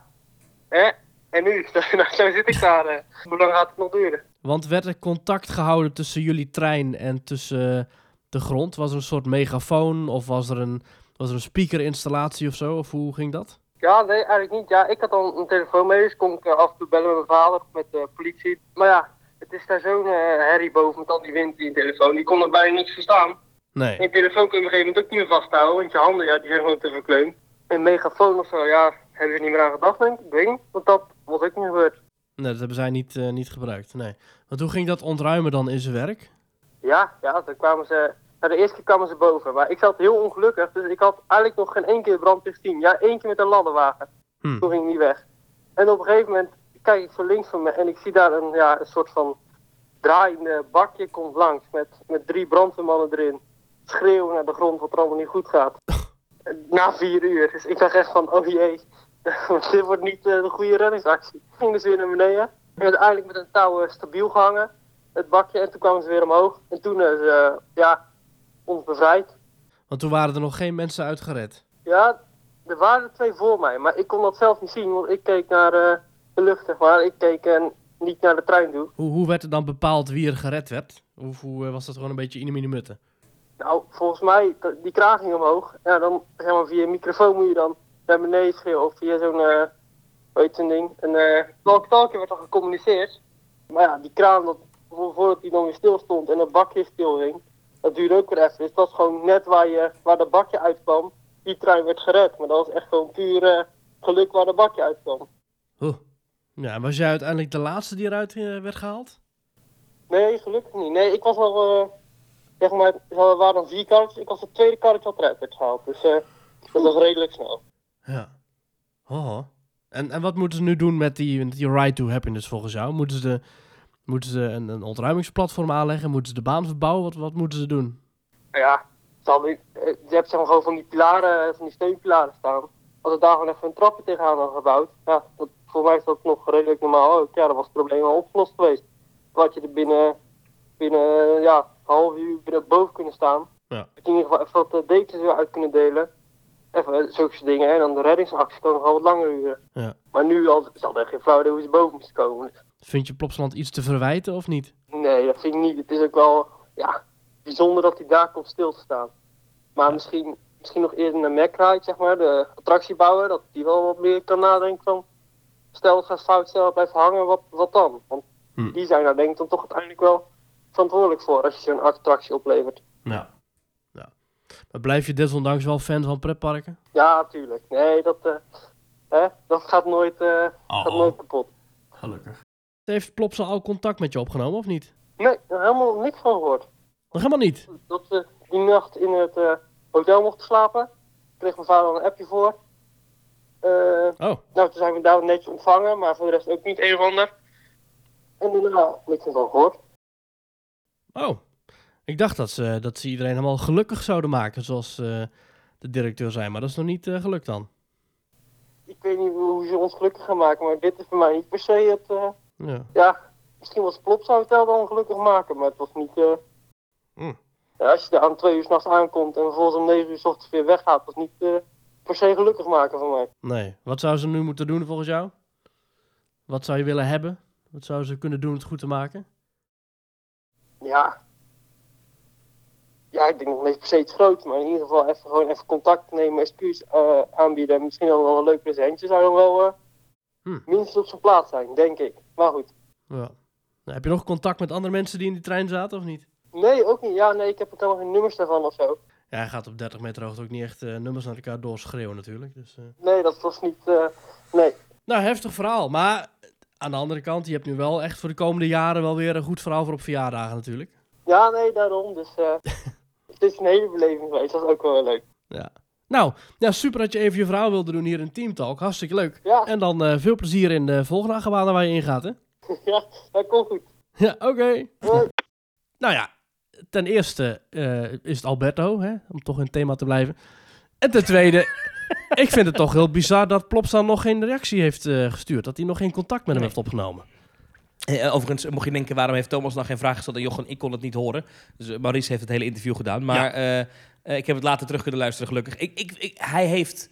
hè? En nu? nou, zo zit ik daar. eh. Hoe lang gaat het nog duren? Want werd er contact gehouden tussen jullie trein en tussen eh, de grond? Was er een soort megafoon of was er een, was er een speakerinstallatie of zo? Of hoe ging dat? Ja, nee, eigenlijk niet. Ja, ik had dan een telefoon mee, dus kon ik eh, af en toe bellen met mijn vader, met de politie. Maar ja, het is daar zo'n herrie boven met al die wind in je telefoon. Die kon er bijna niets verstaan. Nee. En je telefoon kun je op een gegeven moment ook niet meer vasthouden, want je handen ja, die zijn gewoon te verkleumd. Een megafoon of zo, ja, hebben ze er niet meer aan gedacht, denk ik. Ik weet niet, want dat was ook niet gebeurd. Nee, dat hebben zij niet, eh, niet gebruikt. Nee. Want hoe ging dat ontruimen dan in zijn werk? Ja, ja, dan kwamen ze, nou, de eerste keer kwamen ze boven, maar ik zat heel ongelukkig, dus ik had eigenlijk nog geen één keer brandweer gezien. Ja, één keer met een ladderwagen. Hm. Toen ging die weg. En op een gegeven moment kijk ik zo links van me en ik zie daar een, ja, een soort van draaiende bakje komt langs met, met drie brandweermannen erin. Schreeuwen naar de grond wat er allemaal niet goed gaat. Na vier uur. Dus ik dacht echt van, oh jee, dit wordt niet eh, de goede reddingsactie. Ging dus weer naar beneden. En uiteindelijk met een touw eh, stabiel gehangen, het bakje. En toen kwamen ze weer omhoog. En toen is eh, ja, ons bevrijd. Want toen waren er nog geen mensen uitgered. Ja, er waren er twee voor mij, maar ik kon dat zelf niet zien, want ik keek naar de lucht, zeg maar. Ik keek niet naar de trein toe. Hoe, hoe werd er dan bepaald wie er gered werd? Hoe, hoe was dat gewoon een beetje in de mutten? Nou, volgens mij, die kraan ging omhoog. Ja, dan zeg maar via een microfoon moet je dan naar beneden schreeuwen. Of via zo'n, eh zo'n ding. Een uh, talkie werd dan gecommuniceerd. Maar ja, die kraan, dat, vo- voordat die dan weer stil stond en dat bakje stil ging, dat duurde ook weer even. Dus dat was gewoon net waar, je, waar dat bakje uitkwam, die trein werd gered. Maar dat was echt gewoon puur eh, geluk waar dat bakje uitkwam. Oeh. Ja, en was jij uiteindelijk de laatste die eruit eh, werd gehaald? Nee, gelukkig niet. Nee, ik was al, eh, zeg maar, er waren dan vier karretjes. Ik was het tweede karretje wat eruit werd gehaald. Dus eh, dat was redelijk snel. Ja. Oh. En, en wat moeten ze nu doen met die, met die Ride to Happiness volgens jou? Moeten ze, moeten ze een, een ontruimingsplatform aanleggen? Moeten ze de baan verbouwen? Wat, wat moeten ze doen? Ja, het zal niet- eh, je hebt zeg maar gewoon van die pilaren, van die steunpilaren staan. Als er daar gewoon even een trapje tegenaan had gebouwd, ja, dat, voor mij is dat nog redelijk normaal ook. Ja, dan was het probleem al opgelost geweest. Dan had je er binnen, binnen eh, ja, een half uur binnen boven kunnen staan. Ja. In ieder geval even wat eh, dekens weer uit kunnen delen. Even zulke dingen. En dan de reddingsactie kan nog wel wat langer duren. Ja. Maar nu al, is al echt geen flauw hoe ze boven moesten komen. Vind je Plopsaland iets te verwijten of niet? Nee, dat vind ik niet. Het is ook wel ja, bijzonder dat hij daar komt stil te staan. Maar misschien, misschien nog eerder naar McRide, zeg maar, de attractiebouwer, dat die wel wat meer kan nadenken van... Stel het gaat fout, stel het blijft hangen, wat, wat dan? Want Hm. die zijn daar denk ik dan toch uiteindelijk wel verantwoordelijk voor als je zo'n attractie oplevert. Ja. Maar blijf je desondanks wel fan van pretparken? Ja, tuurlijk. Nee, dat, eh, hè, dat gaat, nooit, eh, Oh. gaat nooit kapot. Gelukkig. Heeft Plopsa al contact met je opgenomen of niet? Nee, er helemaal niks van gehoord. Nog helemaal niet. dat we die nacht in het eh, hotel mochten slapen. Kreeg mijn vader al een appje voor. Eh, Oh. nou, toen zijn we daar netjes ontvangen, maar voor de rest ook niet een of ander. En daarna niks van gehoord. Oh. Ik dacht dat ze, dat ze iedereen helemaal gelukkig zouden maken, zoals eh, de directeur zei. Maar dat is nog niet eh, gelukt dan. Ik weet niet hoe ze ons gelukkig gaan maken, maar dit is voor mij niet per se het... eh, Ja. ja, misschien was het Plopsa Hotel dan gelukkig maken, maar het was niet... Mm. ja, als je er aan twee uur s'nachts aankomt en vervolgens om negen uur s ochtends weer weggaat, was niet per se gelukkig maken voor mij. Nee. Wat zou ze nu moeten doen volgens jou? Wat zou je willen hebben? Wat zou ze kunnen doen om het goed te maken? Ja. Ja, ik denk nog niet per se iets groots, maar in ieder geval even gewoon even contact nemen, excuus eh, aanbieden. En misschien dan wel een leuk presentje zou dan wel eh, Hm. minstens op zijn plaats zijn, denk ik. Maar goed. Ja. Nou, heb je nog contact met andere mensen die in die trein zaten of niet? Nee, ook niet. Ja, nee, ik heb ook helemaal geen nummers daarvan of zo. Ja, hij gaat op 30 meter hoogte ook niet echt eh, nummers naar elkaar doorschreeuwen natuurlijk. Dus. Nee, dat was niet. nee. Nou, heftig verhaal. Maar aan de andere kant, je hebt nu wel echt voor de komende jaren wel weer een goed verhaal voor op verjaardagen natuurlijk. Ja, nee, daarom. Dus het is een hele beleving geweest. Dat is ook wel leuk. Ja. Nou, ja, super dat je even je verhaal wilde doen hier in Team Talk. Hartstikke leuk. Ja, En dan eh, veel plezier in de volgende achtbaan waar je in gaat, hè? ja, dat komt goed. Ja, oké. Nou ja, ten eerste eh, is het Alberto, hè, om toch in het thema te blijven. En ten tweede, ik vind het toch heel bizar dat Plopstaan nog geen reactie heeft eh, gestuurd. Dat hij nog geen contact met hem Nee. heeft opgenomen. Eh, overigens, mocht je denken, waarom heeft Thomas nog geen vraag gesteld aan Jochen? Ik kon het niet horen. Dus eh, Maurice heeft het hele interview gedaan. Maar eh, eh, ik heb het later terug kunnen luisteren, gelukkig. Ik, ik, ik- hij, heeft,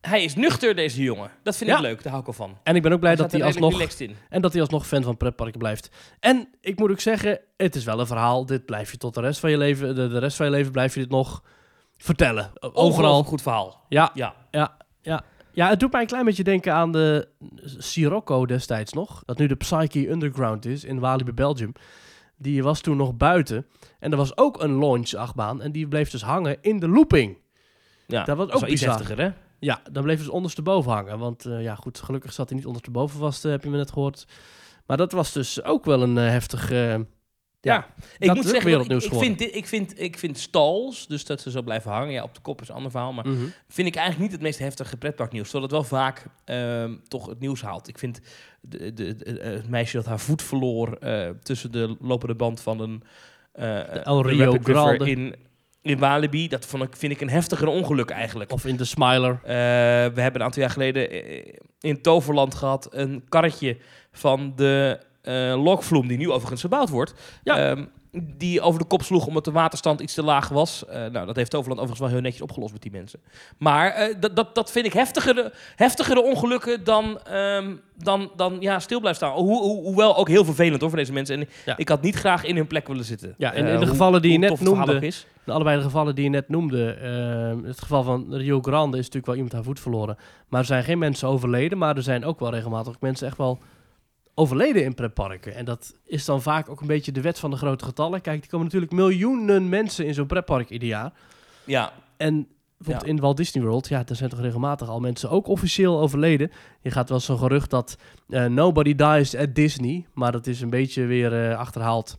hij is nuchter, deze jongen. Dat vind Ja. ik leuk, daar hou ik al van. En ik ben ook blij dat hij alsnog, en dat hij alsnog fan van pretparken blijft. En ik moet ook zeggen, het is wel een verhaal. Dit blijf je tot de rest van je leven, de, de rest van je leven blijf je dit nog vertellen. Overal. Goed verhaal. Ja, Ja. Ja, ja. Ja, het doet mij een klein beetje denken aan de Sirocco destijds nog. Dat nu de Psyche Underground is in Walibi, Belgium. Die was toen nog buiten. En er was ook een launch-achtbaan. En die bleef dus hangen in de looping. ja. Dat was ook iets heftiger, hè? Ja, dan bleef dus ondersteboven hangen. Want eh, ja, goed, gelukkig zat hij niet ondersteboven vast, eh, heb je me net gehoord. Maar dat was dus ook wel een eh, heftig, Ja, ik dat moet is ook zeggen, wereldnieuws ik, ik, vind ik, vind, ik vind stalls, dus dat ze zo blijven hangen, ja, op de kop is een ander verhaal, maar Mhm. vind ik eigenlijk niet het meest heftige pretparknieuws, zodat het wel vaak ehm, toch het nieuws haalt. Ik vind de, de, de- eh, het meisje dat haar voet verloor eh, tussen de lopende band van een eh, El Rio Grande. in, in Walibi, dat vond ik, vind ik een heftiger ongeluk eigenlijk. Of in de Smiler. We hebben een aantal jaar geleden in Toverland gehad een karretje van de eh lokvloem, die nu overigens verbouwd wordt. Ja. Ehm, die over de kop sloeg omdat de waterstand iets te laag was. Eh, nou, dat heeft Toverland overigens wel heel netjes opgelost met die mensen. Maar eh, dat, dat, dat vind ik heftigere, heftigere ongelukken dan, ehm, dan, dan ja, stil blijven staan. Ho ho- hoewel ook heel vervelend hoor voor deze mensen. En Ja. ik had niet graag in hun plek willen zitten. Ja, en in de gevallen die je net noemde, is. de allebei de gevallen die je net noemde, ehm, het geval van Rio Grande is natuurlijk wel iemand haar voet verloren. Maar er zijn geen mensen overleden, maar er zijn ook wel regelmatig mensen echt wel overleden in pretparken. En dat is dan vaak ook een beetje de wet van de grote getallen. Kijk, er komen natuurlijk miljoenen mensen in zo'n pretpark ieder jaar. Ja, En bijvoorbeeld Ja. in Walt Disney World, ja, er zijn toch regelmatig al mensen ook officieel overleden. Je gaat wel zo'n gerucht dat eh, nobody dies at Disney, maar dat is een beetje weer eh, achterhaald.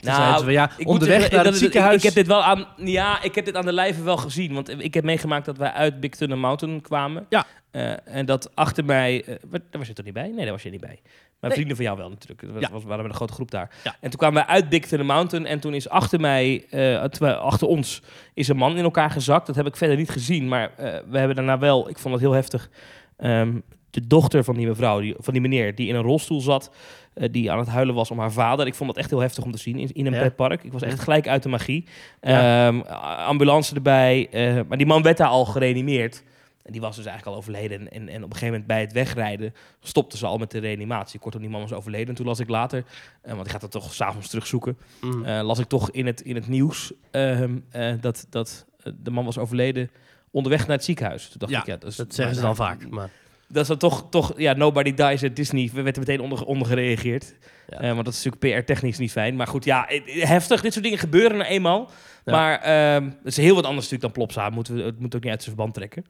Toen Nou, ze ja, Ik moet onderweg zeggen, naar dat- het dat- ziekenhuis. Ik, ik heb dit wel aan, ja, ik heb dit aan de lijve wel gezien. Want ik heb meegemaakt dat wij uit Big Thunder Mountain kwamen. Ja. Eh, en dat achter mij... wat- daar was je toch niet bij? Nee, daar was je niet bij. Maar Nee. vrienden van jou wel natuurlijk. Dat was, Ja. we waren met een grote groep daar. Ja. En toen kwamen wij uit Big Thunder Mountain. En toen is achter mij, terwijl achter ons, is een man in elkaar gezakt. Dat heb ik verder niet gezien. Maar we hebben daarna wel, ik vond het heel heftig... ehm, de dochter van die mevrouw, die, van die meneer, die in een rolstoel zat, eh, die aan het huilen was om haar vader. Ik vond dat echt heel heftig om te zien in, in een Ja. pretpark. Ik was echt gelijk uit de magie. Ja. Ehm, ambulance erbij. eh, maar die man werd daar al gereanimeerd. En die was dus eigenlijk al overleden. En, en, en op een gegeven moment bij het wegrijden stopten ze al met de reanimatie. Kortom, die man was overleden. En toen las ik later, eh, want ik ga dat toch s'avonds terugzoeken, Mm. las ik toch in het, in het nieuws ehm, eh, dat, dat de man was overleden onderweg naar het ziekenhuis. Toen dacht Ja, ik, ja, dat, is, Dat zeggen ze dan vaak. Maar Dat is dan toch, toch ja, nobody dies at Disney. We werd er meteen onder, onder gereageerd. Ja. Eh, want dat is natuurlijk PR-technisch niet fijn. Maar goed, ja, heftig. Dit soort dingen gebeuren nou eenmaal. Ja. Maar ehm het is heel wat anders natuurlijk dan Plopsa. Moeten we, het moet ook niet uit zijn verband trekken.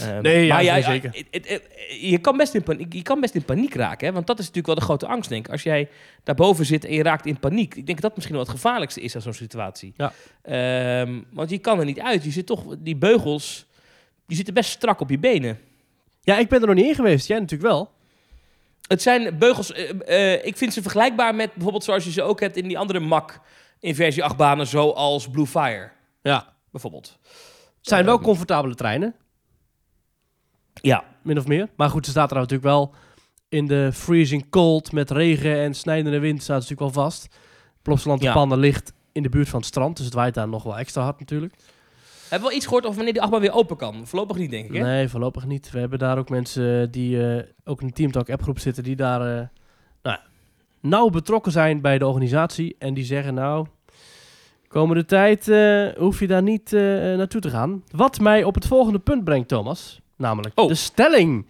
Ehm, Nee, ja, maar zeker. je, kan best in paniek, je kan best in paniek raken. Hè? Want dat is natuurlijk wel de grote angst, denk ik. Als jij daarboven zit en je raakt in paniek. Ik denk dat dat misschien wel het gevaarlijkste is aan zo'n situatie. Ja. Ehm, want je kan er niet uit. Je zit toch, die beugels, die zitten best strak op je benen. Ja, ik ben er nog niet in geweest. Jij natuurlijk wel. Het zijn beugels, eh, eh, ik vind ze vergelijkbaar met bijvoorbeeld zoals je ze ook hebt in die andere MAC inversie achtbanen, zoals Blue Fire, Ja. bijvoorbeeld. Het zijn wel Ehm, comfortabele treinen, Ja, min of meer. Maar goed, ze staat er natuurlijk wel in de freezing cold met regen en snijdende wind staat het natuurlijk wel vast. Plopsaland de Ja. Pannen ligt in de buurt van het strand, dus het waait daar nog wel extra hard natuurlijk. Hebben we wel iets gehoord over wanneer die achtbaan weer open kan? Voorlopig niet, denk ik, hè? Nee, voorlopig niet. We hebben daar ook mensen die eh, ook in de Teamtalk appgroep zitten, die daar eh, nou, nauw betrokken zijn bij de organisatie. En die zeggen nou, komende tijd eh, hoef je daar niet naartoe te gaan. Wat mij op het volgende punt brengt, Thomas. Namelijk Oh. de stelling.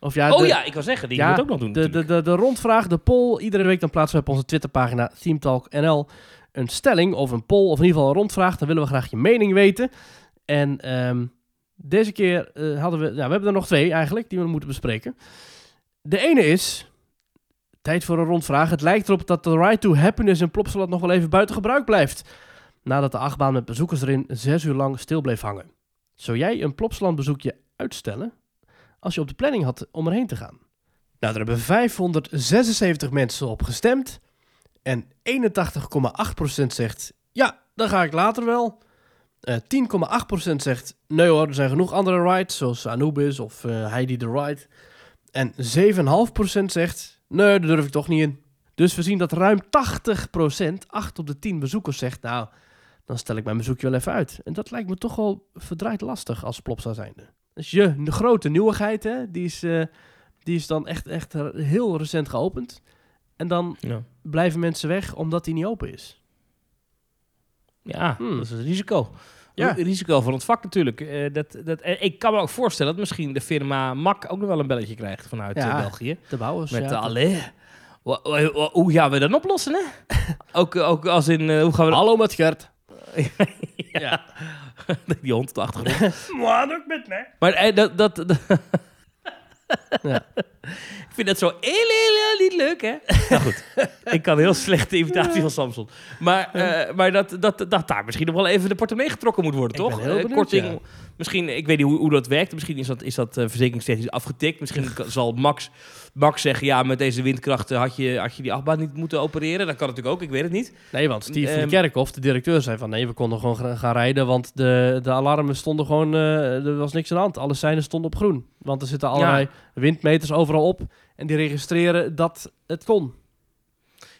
Of ja, oh de, ja, ik wil zeggen, die ja, moet ook nog doen. de, de, de, de rondvraag, de poll. Iedere week dan plaatsen we op onze Twitterpagina Teamtalk NL een stelling of een poll, of in ieder geval een rondvraag. Dan willen we graag je mening weten. En ehm, deze keer eh, hadden we, nou, we hebben er nog twee eigenlijk, die we moeten bespreken. De ene is, tijd voor een rondvraag. Het lijkt erop dat de Ride to Happiness in Plopsaland nog wel even buiten gebruik blijft. Nadat de achtbaan met bezoekers erin zes uur lang stil bleef hangen. Zou jij een Plopsaland bezoekje uitstellen als je op de planning had om erheen te gaan? Nou, daar hebben 576 mensen op gestemd. En 81,8% zegt, ja, dan ga ik later wel. Eh 10,8% zegt, nee hoor, er zijn genoeg andere rides, zoals Anubis of eh, Heidi the Ride. En 7,5% zegt, nee, daar durf ik toch niet in. Dus we zien dat ruim 80%, 8 op de 10 bezoekers zegt, nou, dan stel ik mijn bezoekje wel even uit. En dat lijkt me toch wel verdraaid lastig als Plopsa zijnde. Dus je de grote nieuwigheid, hè, die is, eh, die is dan echt, echt heel recent geopend. En dan Ja, blijven mensen weg omdat die niet open is. ja Hmm. dat is een risico. Ja. Risico van het vak natuurlijk. Eh, dat, dat, eh, ik kan me ook voorstellen dat misschien de firma MAC ook nog wel een belletje krijgt vanuit Ja. eh, België. De bouwers. Met ja, wa- Hoe gaan we dat oplossen, hè? ook, ook als in, hoe gaan we dat... Hallo met Gert. ja. Die hond op de achtergrond. Wat ook met mij? Maar dat... dat, dat- Ja. Ik vind dat zo heel, heel, heel niet leuk, hè? Nou goed, ik kan heel slecht de imitatie van Samson. Maar, eh, maar dat, dat, dat daar misschien nog wel even de portemonnee getrokken moet worden, toch? Eh, benieuwd, korting, ja. misschien, ik weet niet hoe, hoe dat werkt. Misschien is dat, is dat eh, verzekeringstechnisch afgetikt. Misschien zal Max, Max zeggen, ja, met deze windkrachten had je, had je die achtbaan niet moeten opereren. Dat kan natuurlijk ook, ik weet het niet. Nee, want Steve van Ehm, Kerkhoff, de directeur, zei van nee, we konden gewoon gaan rijden, want de, de alarmen stonden gewoon, er was niks aan de hand. Alle seinen stonden op groen. Want er zitten allerlei windmeters overal op en die registreren dat het kon.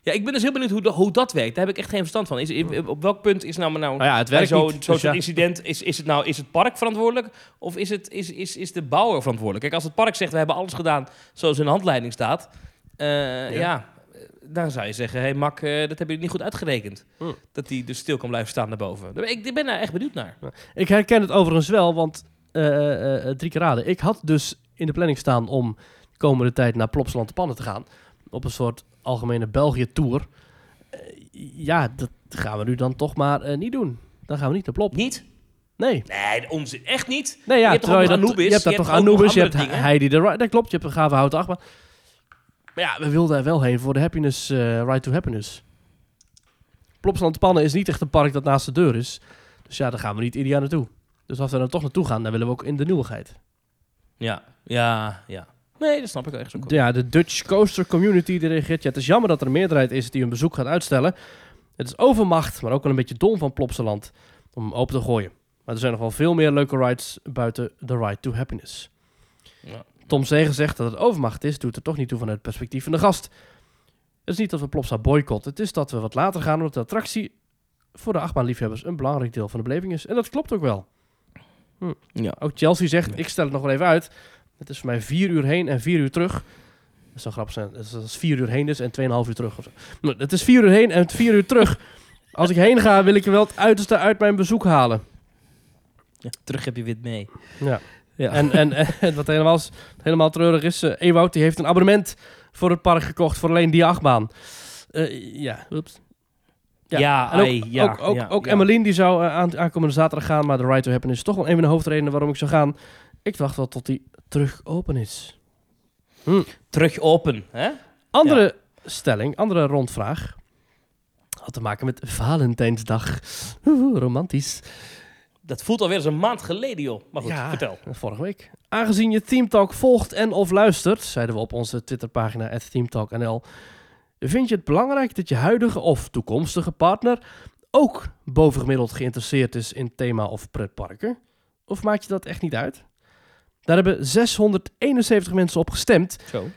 Ja, ik ben dus heel benieuwd hoe, de- hoe dat werkt. Daar heb ik echt geen verstand van. Is, op welk punt is nou, maar nou, Nou ja, het werkt zo'n niet. zo'n dus ja. incident, is, is, het nou, is het park verantwoordelijk of is, het, is, is, is de bouwer verantwoordelijk? Kijk, als het park zegt, we hebben alles gedaan zoals in de handleiding staat, eh, ja. eh, dan zou je zeggen, hé hey, Mak, eh, dat hebben jullie niet goed uitgerekend. Hm. Dat die dus stil kan blijven staan daarboven. Ik, ik ben daar echt benieuwd naar. Ik herken het overigens wel, want eh, drie keer raden. Ik had dus in de planning staan om de komende tijd naar Plopsaland de Pannen te gaan. Op een soort algemene België-tour. Eh, ja, dat gaan we nu dan toch maar eh, niet doen. Dan gaan we niet naar Plop. Niet? Nee. Nee, onzin. Echt niet? Nee, ja, Je hebt toch je, dat, Anubis? je hebt Je toch Anubis, je hebt? Heidi de Ride, dat klopt, je hebt een gave houten achtbaan. Maar ja, we wilden er wel heen voor de happiness, eh Ride to Happiness. Plopsland de Pannen is niet echt een park dat naast de deur is. Dus ja, daar gaan we niet ieder jaar naartoe. Dus als we er toch naartoe gaan, dan willen we ook in de nieuwigheid. Ja, ja, ja. Nee, dat snap ik echt zo. Ja, de Dutch Coaster Community die reageert. Ja, het is jammer dat er een meerderheid is die hun bezoek gaat uitstellen. Het is overmacht, maar ook wel een beetje dom van Plopsaland om hem open te gooien. Maar er zijn nog wel veel meer leuke rides buiten de Ride to Happiness. Ja. Tom Zegen zegt dat het overmacht is, doet er toch niet toe vanuit het perspectief van de gast. Het is niet dat we Plopsa boycotten, het is dat we wat later gaan omdat de attractie voor de achtbaanliefhebbers een belangrijk deel van de beleving is. En dat klopt ook wel. Ja. Ook Chelsea zegt, ik stel het nog wel even uit. Het is voor mij vier uur heen en vier uur terug. Dat zou grappig zijn. Dat is vier uur heen is en tweeënhalf uur terug. Of zo. Maar het is vier uur heen en vier uur terug. Als ik heen ga, wil ik er wel het uiterste uit mijn bezoek halen. Ja, terug heb je wit mee. Ja. Ja. En, en, en wat helemaal, helemaal treurig is, eh Ewout die heeft een abonnement voor het park gekocht voor alleen die achtbaan. Eh, ja, oeps. Ja, en ook, ja, ook, ook, ja, ook ja. Emmeline die zou aan, aankomende zaterdag gaan, maar de Ride to Happen is toch wel een van de hoofdredenen waarom ik zou gaan. Ik wacht wel tot die terug open is. Terug open, hè? Andere stelling, andere rondvraag. Had te maken met Valentijnsdag. Oeh, romantisch. Dat voelt alweer als een maand geleden, joh. Maar goed, vertel. Vorige week. Aangezien je Team Talk volgt en of luistert, zeiden we op onze Twitterpagina @teamtalknl, vind je het belangrijk dat je huidige of toekomstige partner ook bovengemiddeld geïnteresseerd is in thema of pretparken? Of maakt je dat echt niet uit? Daar hebben 671 mensen op gestemd Zo.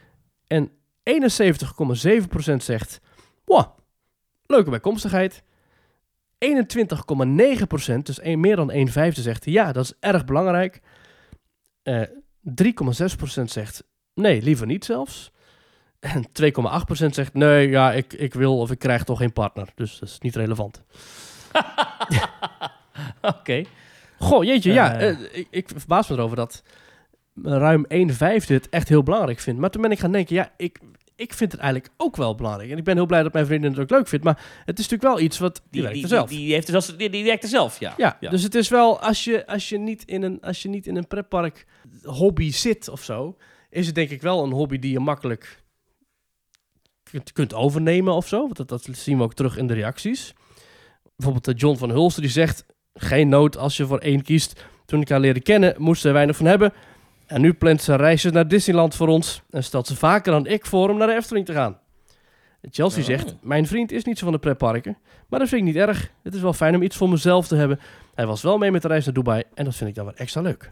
en 71,7% zegt, wow, leuke bijkomstigheid. 21,9%, dus een, meer dan 1 vijfde zegt, ja, dat is erg belangrijk. Eh 3,6% zegt, nee, liever niet zelfs. En 2,8% zegt, nee, ja, ik, ik wil of ik krijg toch geen partner. Dus dat is niet relevant. Oké. Goh, jeetje, ja, Eh. eh, ik, ik verbaas me erover dat ruim 1 vijfde het echt heel belangrijk vindt. Maar toen ben ik gaan denken, ja, ik, ik vind het eigenlijk ook wel belangrijk. En ik ben heel blij dat mijn vriendin het ook leuk vindt. Maar het is natuurlijk wel iets wat, die, werkt er zelf. Die, die heeft er zelfs, die, die werkt er zelf, ja. ja, Ja. dus het is wel, als je, als je, niet, in een, als je niet in een pretpark hobby zit of zo, is het denk ik wel een hobby die je makkelijk kunt, kunt overnemen of zo. Want dat, dat zien we ook terug in de reacties. Bijvoorbeeld eh, John van Hulsten die zegt, geen nood als je voor één kiest. Toen ik haar leerde kennen, moest ze er weinig van hebben. En nu plant ze reizen naar Disneyland voor ons en stelt ze vaker dan ik voor om naar de Efteling te gaan. Chelsea Oh. zegt, mijn vriend is niet zo van de pretparken, maar dat vind ik niet erg. Het is wel fijn om iets voor mezelf te hebben. Hij was wel mee met de reis naar Dubai en dat vind ik dan wel extra leuk.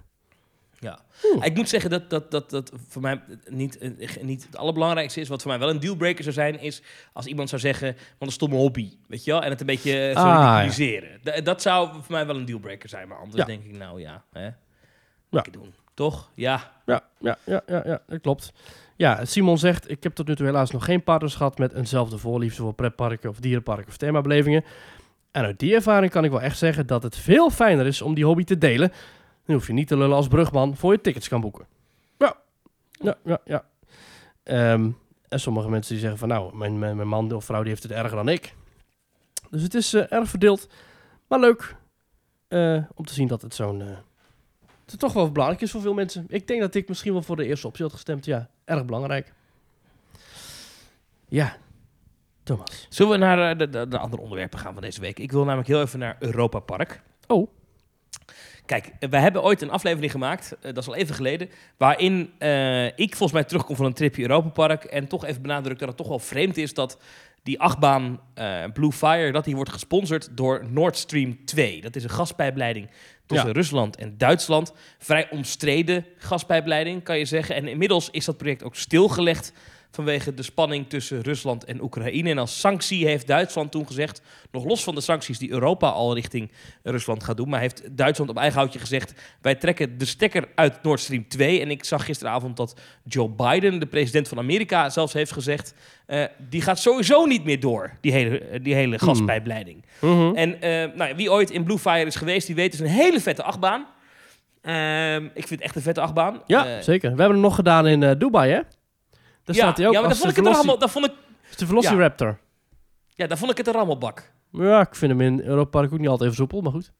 Ja. Oeh. Ik moet zeggen dat dat, dat, dat voor mij niet, niet het allerbelangrijkste is. Wat voor mij wel een dealbreaker zou zijn, is als iemand zou zeggen, want een stomme hobby, weet je wel? En het een beetje eh, Ah, ridiculiseren. Dat zou voor mij wel een dealbreaker zijn, maar anders Ja. denk ik, nou ja, hè? Ja. Doen. Toch? Ja. Ja, ja, ja, ja, ja, dat klopt. Ja, Simon zegt, ik heb tot nu toe helaas nog geen partners gehad met eenzelfde voorliefde voor pretparken of dierenparken of themabelevingen. En uit die ervaring kan ik wel echt zeggen dat het veel fijner is om die hobby te delen. Dan hoef je niet te lullen als brugman voor je tickets kan boeken. Ja, ja, ja, ja. Ehm, en sommige mensen die zeggen van nou, mijn, mijn, mijn man of vrouw die heeft het erger dan ik. Dus het is eh, erg verdeeld, maar leuk eh, om te zien dat het zo'n het toch wel belangrijk is voor veel mensen. Ik denk dat ik misschien wel voor de eerste optie had gestemd. Ja, erg belangrijk. Ja, Thomas. Zullen we naar de, de, de andere onderwerpen gaan van deze week? Ik wil namelijk heel even naar Europa Park. Oh. Kijk, wij hebben ooit een aflevering gemaakt, eh, dat is al even geleden, waarin eh, ik volgens mij terugkom van een tripje Europa Park en toch even benadrukt dat het toch wel vreemd is dat die achtbaan eh, Blue Fire, dat die wordt gesponsord door Nord Stream 2. Dat is een gaspijpleiding tussen Ja. Rusland en Duitsland. Vrij omstreden gaspijpleiding, kan je zeggen. En inmiddels is dat project ook stilgelegd vanwege de spanning tussen Rusland en Oekraïne. En als sanctie heeft Duitsland toen gezegd, nog los van de sancties die Europa al richting Rusland gaat doen, maar heeft Duitsland op eigen houtje gezegd, wij trekken de stekker uit Nord Stream 2. En ik zag gisteravond dat Joe Biden, de president van Amerika, zelfs heeft gezegd, eh, die gaat sowieso niet meer door, die hele, die hele gaspijpleiding. Mhm. En eh, nou wie ooit in Blue Fire is geweest, die weet, het is een hele vette achtbaan. Ehm, ik vind het echt een vette achtbaan. Ja, Eh, zeker. We hebben hem nog gedaan in Dubai, hè? Daar ja, staat hij ook ja, maar daar vond, ik het allemaal, daar, vond ik, de Velociraptor. ja, daar vond ik het een rammelbak. Ja. ik vind hem in Europa Park ook niet altijd even soepel, maar goed.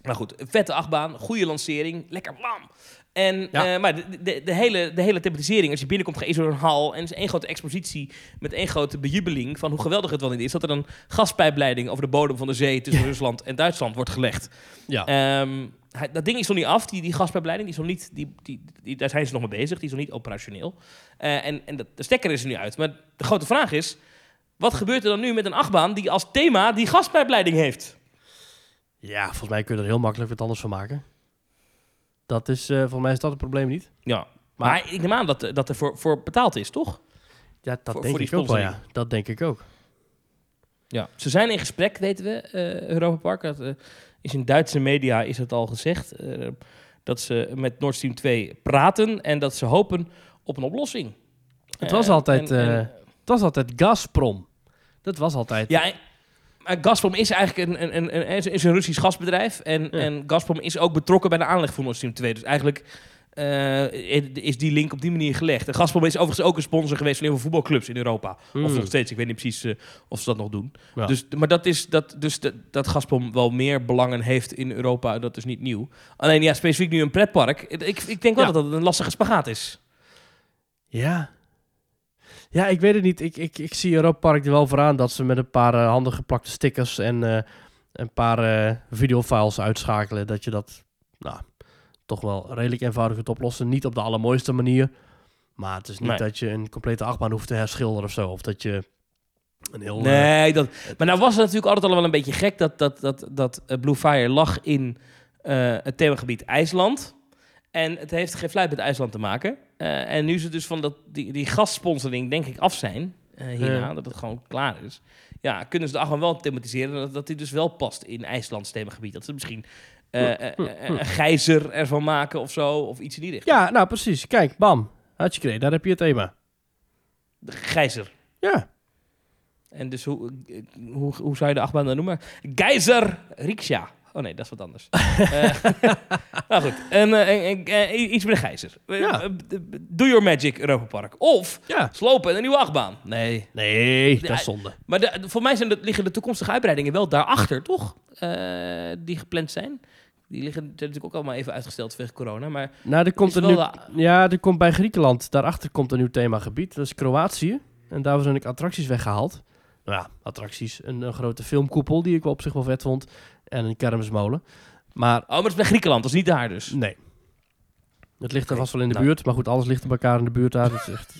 Maar goed, vette achtbaan, goede lancering, lekker blam. En, Ja. eh, maar de, de, de, hele, de hele thematisering, als je binnenkomt, ga je door een hal en is één grote expositie met één grote bejubeling van hoe geweldig het wel niet is dat er een gaspijpleiding over de bodem van de zee tussen Rusland en Duitsland wordt gelegd. Ja. Ehm, hij- dat ding is nog niet af, die, die gaspijpleiding, die is nog niet, die, die, die, daar zijn ze nog mee bezig, die is nog niet operationeel. Eh, en en de, de stekker is er nu uit. Maar de grote vraag is, wat gebeurt er dan nu met een achtbaan die als thema die gaspijpleiding heeft? ja, volgens mij kun je er heel makkelijk wat anders van maken. Dat is, eh volgens mij is dat het probleem niet. Ja, maar, ik neem aan dat, dat er voor, voor betaald is, toch? Ja, dat Voor- denk voor ik ook wel, ja. sponsoring. Dat denk ik ook. Ja. Ze zijn in gesprek, weten we, eh Europa Park. Dat eh, is in Duitse media is het al gezegd. eh, dat ze met Nord Stream 2 praten en dat ze hopen op een oplossing. Het was Eh, altijd, en- en- eh, Het was altijd Gazprom. Dat was altijd... ja, maar Gazprom is eigenlijk een, een, een, een, is- is een Russisch gasbedrijf. En, Ja. en Gazprom is ook betrokken bij de aanleg van Nord Stream 2. Dus eigenlijk eh, is die link op die manier gelegd. En Gazprom is overigens ook een sponsor geweest van heel veel voetbalclubs in Europa. Of Hmm. nog steeds, ik weet niet precies eh, of ze dat nog doen. Ja. Dus, maar dat is dat, dus dat, dat Gazprom wel meer belangen heeft in Europa, dat is niet nieuw. Alleen ja, specifiek nu een pretpark. Ik, ik denk wel Ja. dat dat een lastige spagaat is. Ja. Ja, ik weet het niet. Ik, ik, ik zie Europa Park er wel vooraan dat ze met een paar eh, handig geplakte stickers en eh, een paar eh, videofiles uitschakelen. Dat je dat nou, toch wel redelijk eenvoudig kunt oplossen. Niet op de allermooiste manier. Maar het is niet Nee. dat je een complete achtbaan hoeft te herschilderen of zo. Of dat je een heel... eh, Nee, dat, maar nou was het natuurlijk altijd al wel een beetje gek dat, dat, dat, dat eh, Blue Fire lag in eh, het themagebied IJsland. En het heeft geen fluit met IJsland te maken. En nu ze dus van dat, die, die gastsponsoring denk ik af zijn, hierna, dat het gewoon klaar is. Ja, kunnen ze de achtbaan wel thematiseren dat, dat die dus wel past in IJslands themagebied. Dat ze misschien eh, eh, eh, een gijzer ervan maken of zo, of iets in die richting. Ja, nou precies. Kijk, bam. Hartstikke. Daar heb je het thema. De gijzer. Ja. En dus hoe, hoe, hoe zou je de achtbaan dan noemen? Geyser Riksja. Oh nee, dat is wat anders. Eh, nou goed, en, en- en- iets met een gijzer. Ja. Do your magic Europa Park. Of Ja. slopen en een nieuwe achtbaan. Nee. Nee, dat is zonde. Maar de, voor mij zijn de, liggen de toekomstige uitbreidingen wel daarachter, toch? Die gepland zijn. Die liggen zijn natuurlijk ook allemaal even uitgesteld vanwege corona. Maar Nou, er komt er nu, de- ja, er komt bij Griekenland, daarachter komt een nieuw themagebied. Dat is Kroatië. En daar zijn ik attracties weggehaald. Nou ja, attracties. Een, een grote filmkoepel die ik wel op zich wel vet vond. En een kermismolen. Maar Oh, maar het is bij Griekenland, dat is niet daar dus. nee. Het ligt er vast wel in de nou. buurt. Maar goed, alles ligt bij elkaar in de buurt daar. Dat is echt...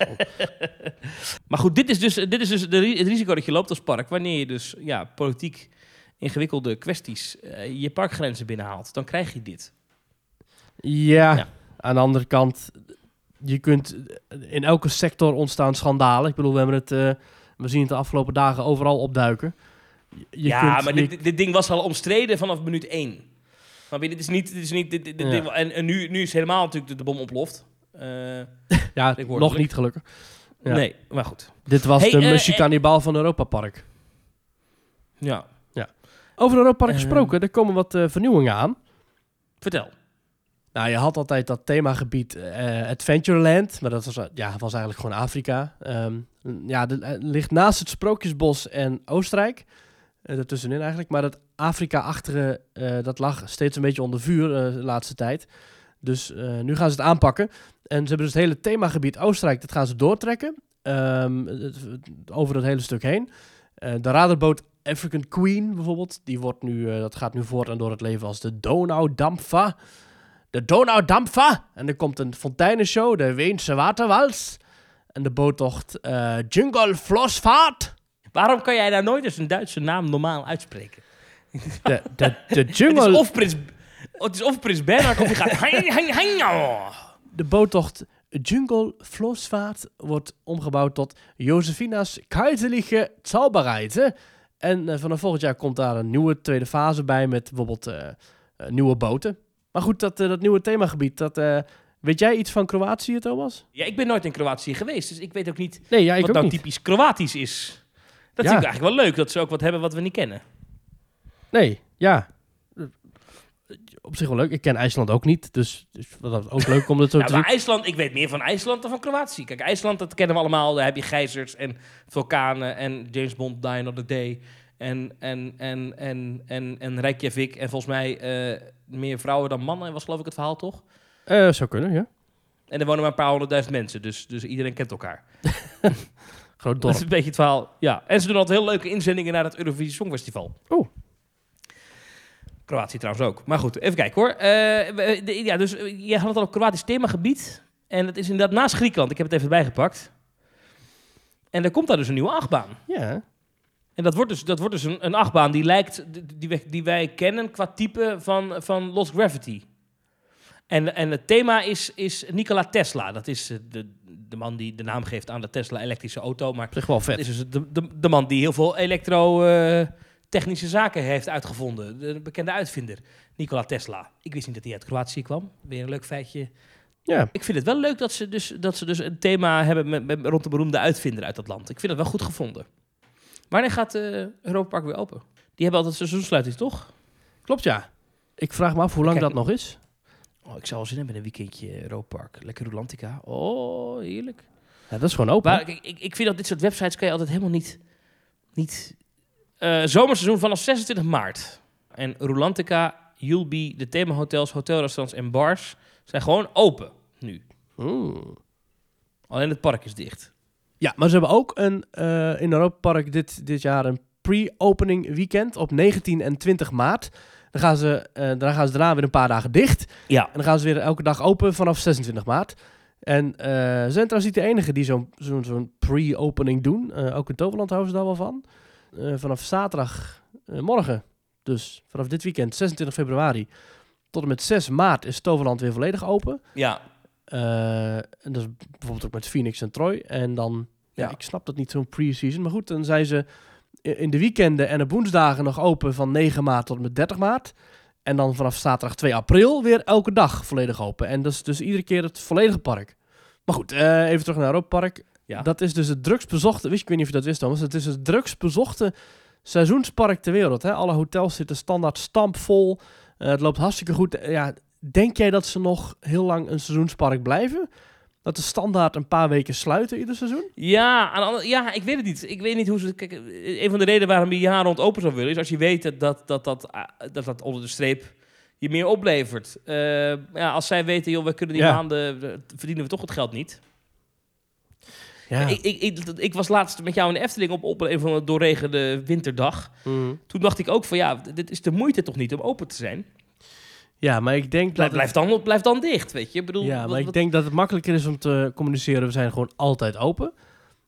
Maar goed, dit is dus, dit is dus de, het risico dat je loopt als park. Wanneer je dus ja, politiek ingewikkelde kwesties eh, je parkgrenzen binnenhaalt. Dan krijg je dit. ja, Ja. aan de andere kant... Je kunt... In elke sector ontstaan schandalen. Ik bedoel, we hebben het... eh, we zien het de afgelopen dagen overal opduiken. Je- ja, kunt- maar je- dit, dit ding was al omstreden vanaf minuut één. Maar dit is niet... Dit is niet dit, dit, dit Ja. en en nu, nu is helemaal natuurlijk de, de bom ontploft. Eh, ja, nog niet gelukkig. Ja. Nee, maar goed. Dit was Hey, de eh, Musje eh, Cannibal van Europa Park. Ja, Over Europa Park Eh. gesproken, er komen wat eh, vernieuwingen aan. vertel. Nou, je had altijd dat themagebied eh, Adventureland, maar dat was, ja, was eigenlijk gewoon Afrika. Ehm, ja, het ligt naast het Sprookjesbos en Oostenrijk. Eh ertussenin eigenlijk. Maar dat Afrika-achtige, dat lag steeds een beetje onder vuur de laatste tijd. Dus nu gaan ze het aanpakken. En ze hebben dus het hele themagebied Oostenrijk, dat gaan ze doortrekken. ehm, het- over dat hele stuk heen. De radarboot African Queen bijvoorbeeld, die wordt nu, eh, dat gaat nu voort en door het leven als de Donaudampfer. De Donaudampfer! En er komt een fonteinenshow, de Weense Waterwals. En de boottocht eh Jungle Flossvaart. Waarom kan jij daar nooit eens een Duitse naam normaal uitspreken? De, de, de Het is Jungle... of Prins, het is of Prins Bernhard of je gaat... Oh. De boottocht Jungle Flossvaart wordt omgebouwd tot Josefina's Kaiserliche Zauberreise. En eh, vanaf volgend jaar komt daar een nieuwe tweede fase bij met bijvoorbeeld eh, eh, nieuwe boten. Maar goed, dat, dat nieuwe themagebied, dat, weet jij iets van Kroatië, Thomas? Ja, ik ben nooit in Kroatië geweest, dus ik weet ook niet Nee, ja, ik wat nou niet. typisch Kroatisch is. Dat Ja. vind ik eigenlijk wel leuk, dat ze ook wat hebben wat we niet kennen. Nee, ja. Op zich wel leuk. Ik ken IJsland ook niet, dus dus dat is ook leuk om dat zo Ja, te maar zien. IJsland, ik weet meer van IJsland dan van Kroatië. Kijk, IJsland, dat kennen we allemaal. Daar heb je gijzers en vulkanen en James Bond Die Another Day. En, en, en, en, en, en Reykjavik. En volgens mij eh, meer vrouwen dan mannen, was geloof ik het verhaal, toch? Eh, zou kunnen, ja. En er wonen maar een paar honderdduizend mensen, dus, dus iedereen kent elkaar. Groot Dat dorp. is een beetje het verhaal. Ja. En ze doen altijd heel leuke inzendingen naar het Eurovisie Songfestival. Oh. Kroatië trouwens ook. Maar goed, even kijken hoor. De- ja, dus eh, jij had het al op Kroatisch themagebied. En het is inderdaad naast Griekenland. Ik heb het even erbij gepakt. En er komt daar dus een nieuwe achtbaan. Ja. En dat wordt dus, dat wordt dus een, een achtbaan die lijkt, die, die, wij- die wij kennen qua type van, van Lost Gravity. En, en het thema is, is Nikola Tesla. Dat is eh, de, de man die de naam geeft aan de Tesla elektrische auto. Maar zich wel dat vet. is dus de, de, de man die heel veel elektro-technische zaken heeft uitgevonden. De bekende uitvinder, Nikola Tesla. Ik wist niet dat hij uit Kroatië kwam. Weer een leuk feitje. Ja. Ik vind het wel leuk dat ze dus, dat ze dus een thema hebben met, met, rond de beroemde uitvinder uit dat land. Ik vind het wel goed gevonden. Wanneer gaat eh Europa Park weer open? Die hebben altijd seizoensluiting, toch? Klopt, ja. Ik vraag me af hoe lang Kijk, dat nog is. Oh, ik zou wel zin hebben in een weekendje Europa Park. Lekker Rolantica. Oh, heerlijk. Ja, dat is gewoon open. Maar ik, ik, ik vind dat dit soort websites kan je altijd helemaal niet... niet eh, zomerseizoen vanaf 26 maart. En Rolantica, Julbi, de themahotels, hotelrestaurants en bars... zijn gewoon open nu. Alleen het park is dicht. Ja, maar ze hebben ook een, eh, in Europa Park dit, dit jaar een pre-opening weekend op 19 en 20 maart. Dan gaan, ze, eh, dan gaan ze daarna weer een paar dagen dicht. Ja. En dan gaan ze weer elke dag open vanaf 26 maart. En ze zijn trouwens niet de enige die zo'n zo'n pre-opening doen. Ook in Toverland houden ze daar wel van. Eh, vanaf zaterdag, eh, morgen, dus vanaf dit weekend, 26 februari, tot en met 6 maart is Toverland weer volledig open. Ja. Eh, en dat is bijvoorbeeld ook met Phoenix en Troy. En dan, ja, Ja. ik snap dat niet zo'n pre-season. Maar goed, dan zijn ze in de weekenden en op woensdagen nog open van 9 maart tot en met 30 maart. En dan vanaf zaterdag 2 april weer elke dag volledig open. En dat is dus iedere keer het volledige park. Maar goed, eh, even terug naar Europa Park. Ja. Dat is dus het drukst bezochte, wist, ik weet niet of je dat wist Thomas, het is het drukst bezochte seizoenspark ter wereld. Hè? Alle hotels zitten standaard stampvol. Eh, het loopt hartstikke goed. Eh, ja, denk jij dat ze nog heel lang een seizoenspark blijven? Dat de standaard een paar weken sluiten ieder seizoen? Ja, aan ja, ik weet het niet. Ik weet niet hoe ze... Kijk, eh, een van de redenen waarom je jaar rond open zou willen... is als je weet dat dat, dat, dat, dat, dat onder de streep je meer oplevert. Ja, als zij weten, joh, we kunnen die Ja. maanden... verdienen we toch het geld niet. Ja. Ik, ik, ik, ik was laatst met jou in de Efteling op, op een van de doorregende winterdag. Mhm. Toen dacht ik ook van, ja, dit is de moeite toch niet om open te zijn? ja, maar ik denk Blijf, dat... het- blijf, dan, blijf dan dicht, weet je. Ik bedoel, ja, wat- maar ik denk dat het makkelijker is om te communiceren. We zijn gewoon altijd open.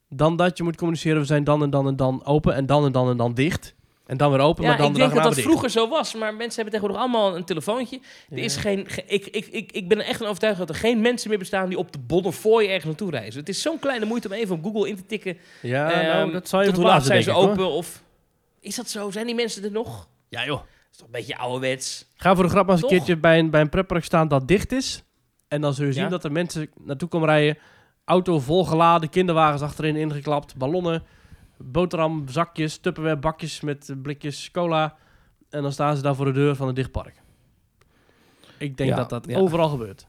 Dan dat je moet communiceren. We zijn dan en dan en dan open. En dan en dan en dan dicht. En dan weer open. Ja, maar dan ik de denk dat dat vroeger zo was, maar mensen hebben tegenwoordig allemaal een telefoontje. Er is geen, ge- ik, ik, ik, ik ben er echt van overtuigd dat er geen mensen meer bestaan die op de Bonnefoy ergens naartoe reizen. Het is zo'n kleine moeite om even op Google in te tikken. Ja, ehm, nou, dat zou je tot hoe laat zijn ze hoor. open? Of is dat zo? Zijn die mensen er nog? Ja, joh. Dat is toch een beetje ouderwets. Ga voor de grap eens een keertje bij een, bij een pretpark staan dat dicht is. En dan zul je zien dat er mensen naartoe komen rijden. Auto volgeladen, kinderwagens achterin ingeklapt, ballonnen, boterham, zakjes, tupperware, bakjes met eh, blikjes cola. En dan staan ze daar voor de deur van een dicht park. Ik denk Ja, dat dat ja. overal gebeurt.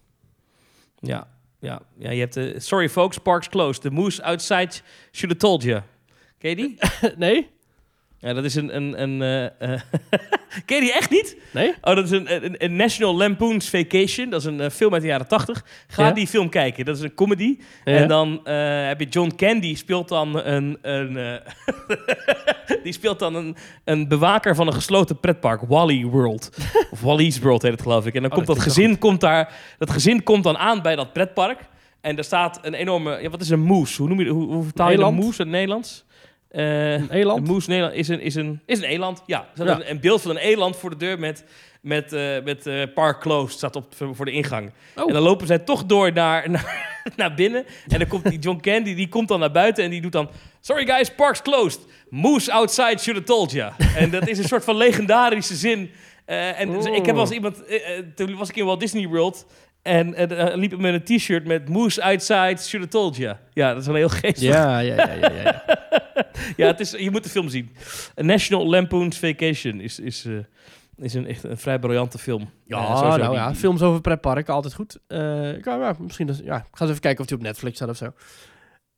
Ja, ja, ja je hebt de... Sorry folks, park's closed. The moose outside should have told you. Ken je die? nee? Ja, dat is een... een, een eh, eh, Ken je die echt niet? Nee? Oh, dat is een, een, een National Lampoon's Vacation. Dat is een eh, film uit de jaren 80. Ga Ja? die film kijken. Dat is een comedy. Ja. En dan heb je John Candy speelt dan een... een die speelt dan een, een bewaker van een gesloten pretpark. Wally World. of Wally's World heet het geloof ik. En dan Oh, komt dat gezin komt daar... Dat gezin komt dan aan bij dat pretpark. En daar staat een enorme... Ja, wat is een moes? Hoe noem je hoe, hoe vertaal je een moes in het Nederlands? Een eland? Een moes Nederland is een, is een, is een eland. Ja, er. Een, een beeld van een eland voor de deur met, met, eh, met eh, Park Closed staat op voor de ingang. Oh. En dan lopen zij toch door naar, naar, naar binnen. En dan komt die John Candy, die komt dan naar buiten en die doet dan... Sorry guys, park's closed. Moose outside should have told ya. En dat is een soort van legendarische zin. En dus ik heb eens iemand... toen was ik in Walt Disney World... En eh, liep ik met een t-shirt met Moose outside should have told ya. Ja, dat is wel heel geestig. Ja, ja, ja, ja, ja. Ja, het is, je moet de film zien. A National Lampoon's Vacation is, is, eh, is een, echt een vrij briljante film. Ja, Eh, nou die- ja, films over pretparken, altijd goed. Eh, ja, misschien, ja, ik ga eens even kijken of die op Netflix staat of zo.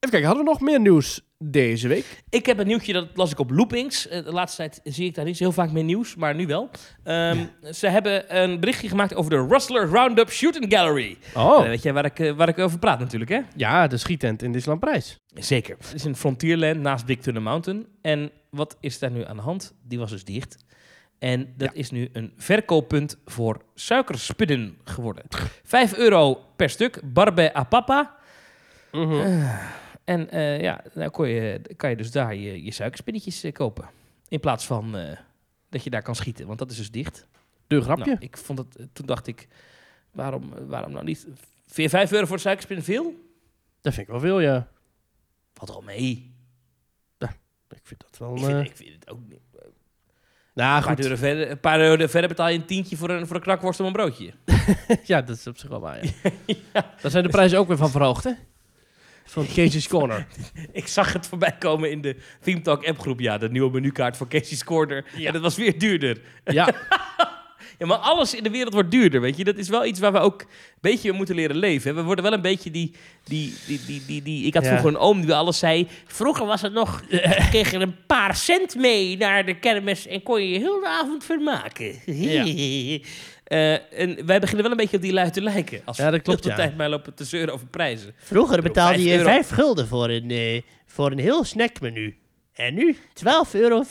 Even kijken, hadden we nog meer nieuws deze week? Ik heb een nieuwtje, dat las ik op Loopings. Eh, de laatste tijd zie ik daar niet zo heel vaak meer nieuws, maar nu wel. Ehm, Ze hebben een berichtje gemaakt over de Rustler Roundup Shooting Gallery. Oh, Eh, weet jij waar ik, eh, waar ik over praat natuurlijk, hè? ja, de schietent in Disneyland Prijs. Zeker. Het is een frontierland naast Big Thunder Mountain. En wat is daar nu aan de hand? Die was dus dicht. En dat is nu een verkooppunt voor suikerspudden geworden. 5 euro per stuk, barbe a papa. En eh, ja, nou kon je, kan je dus daar je, je suikerspinnetjes eh, kopen. In plaats van eh, dat je daar kan schieten, want dat is dus dicht. De grapje. Nou, ik vond het, toen dacht ik, waarom, waarom nou niet? Vind je 5 euro voor de suikerspin veel? Dat vind ik wel veel, ja. Valt al mee. Ik vind dat wel... Ik vind, ik vind het ook niet. nou, Een paar, goed. verder, een paar euro verder betaal je een tientje voor een, voor een knakworst een broodje. ja, dat is op zich wel waar, ja. Daar zijn de prijzen ook weer van verhoogd, hè? Van Casey's Corner. Ik zag het voorbij komen in de Theme Talk appgroep. Ja, de nieuwe menukaart voor Casey's Corner. Ja. En dat was weer duurder. Ja, Ja, maar alles in de wereld wordt duurder, weet je. Dat is wel iets waar we ook een beetje moeten leren leven. hè. We worden wel een beetje die... die, die, die, die, die ik had Ja. vroeger een oom die alles zei... Vroeger was het nog... kreeg je een paar cent mee naar de kermis... en kon je je heel de avond vermaken. Eh, en wij beginnen wel een beetje op die lui te lijken. Als Ja, dat klopt, de ja. tijd mij lopen te zeuren over prijzen. Vroeger betaalde je euro. 5 gulden voor een, eh, voor een heel snackmenu. En nu 12,50 euro.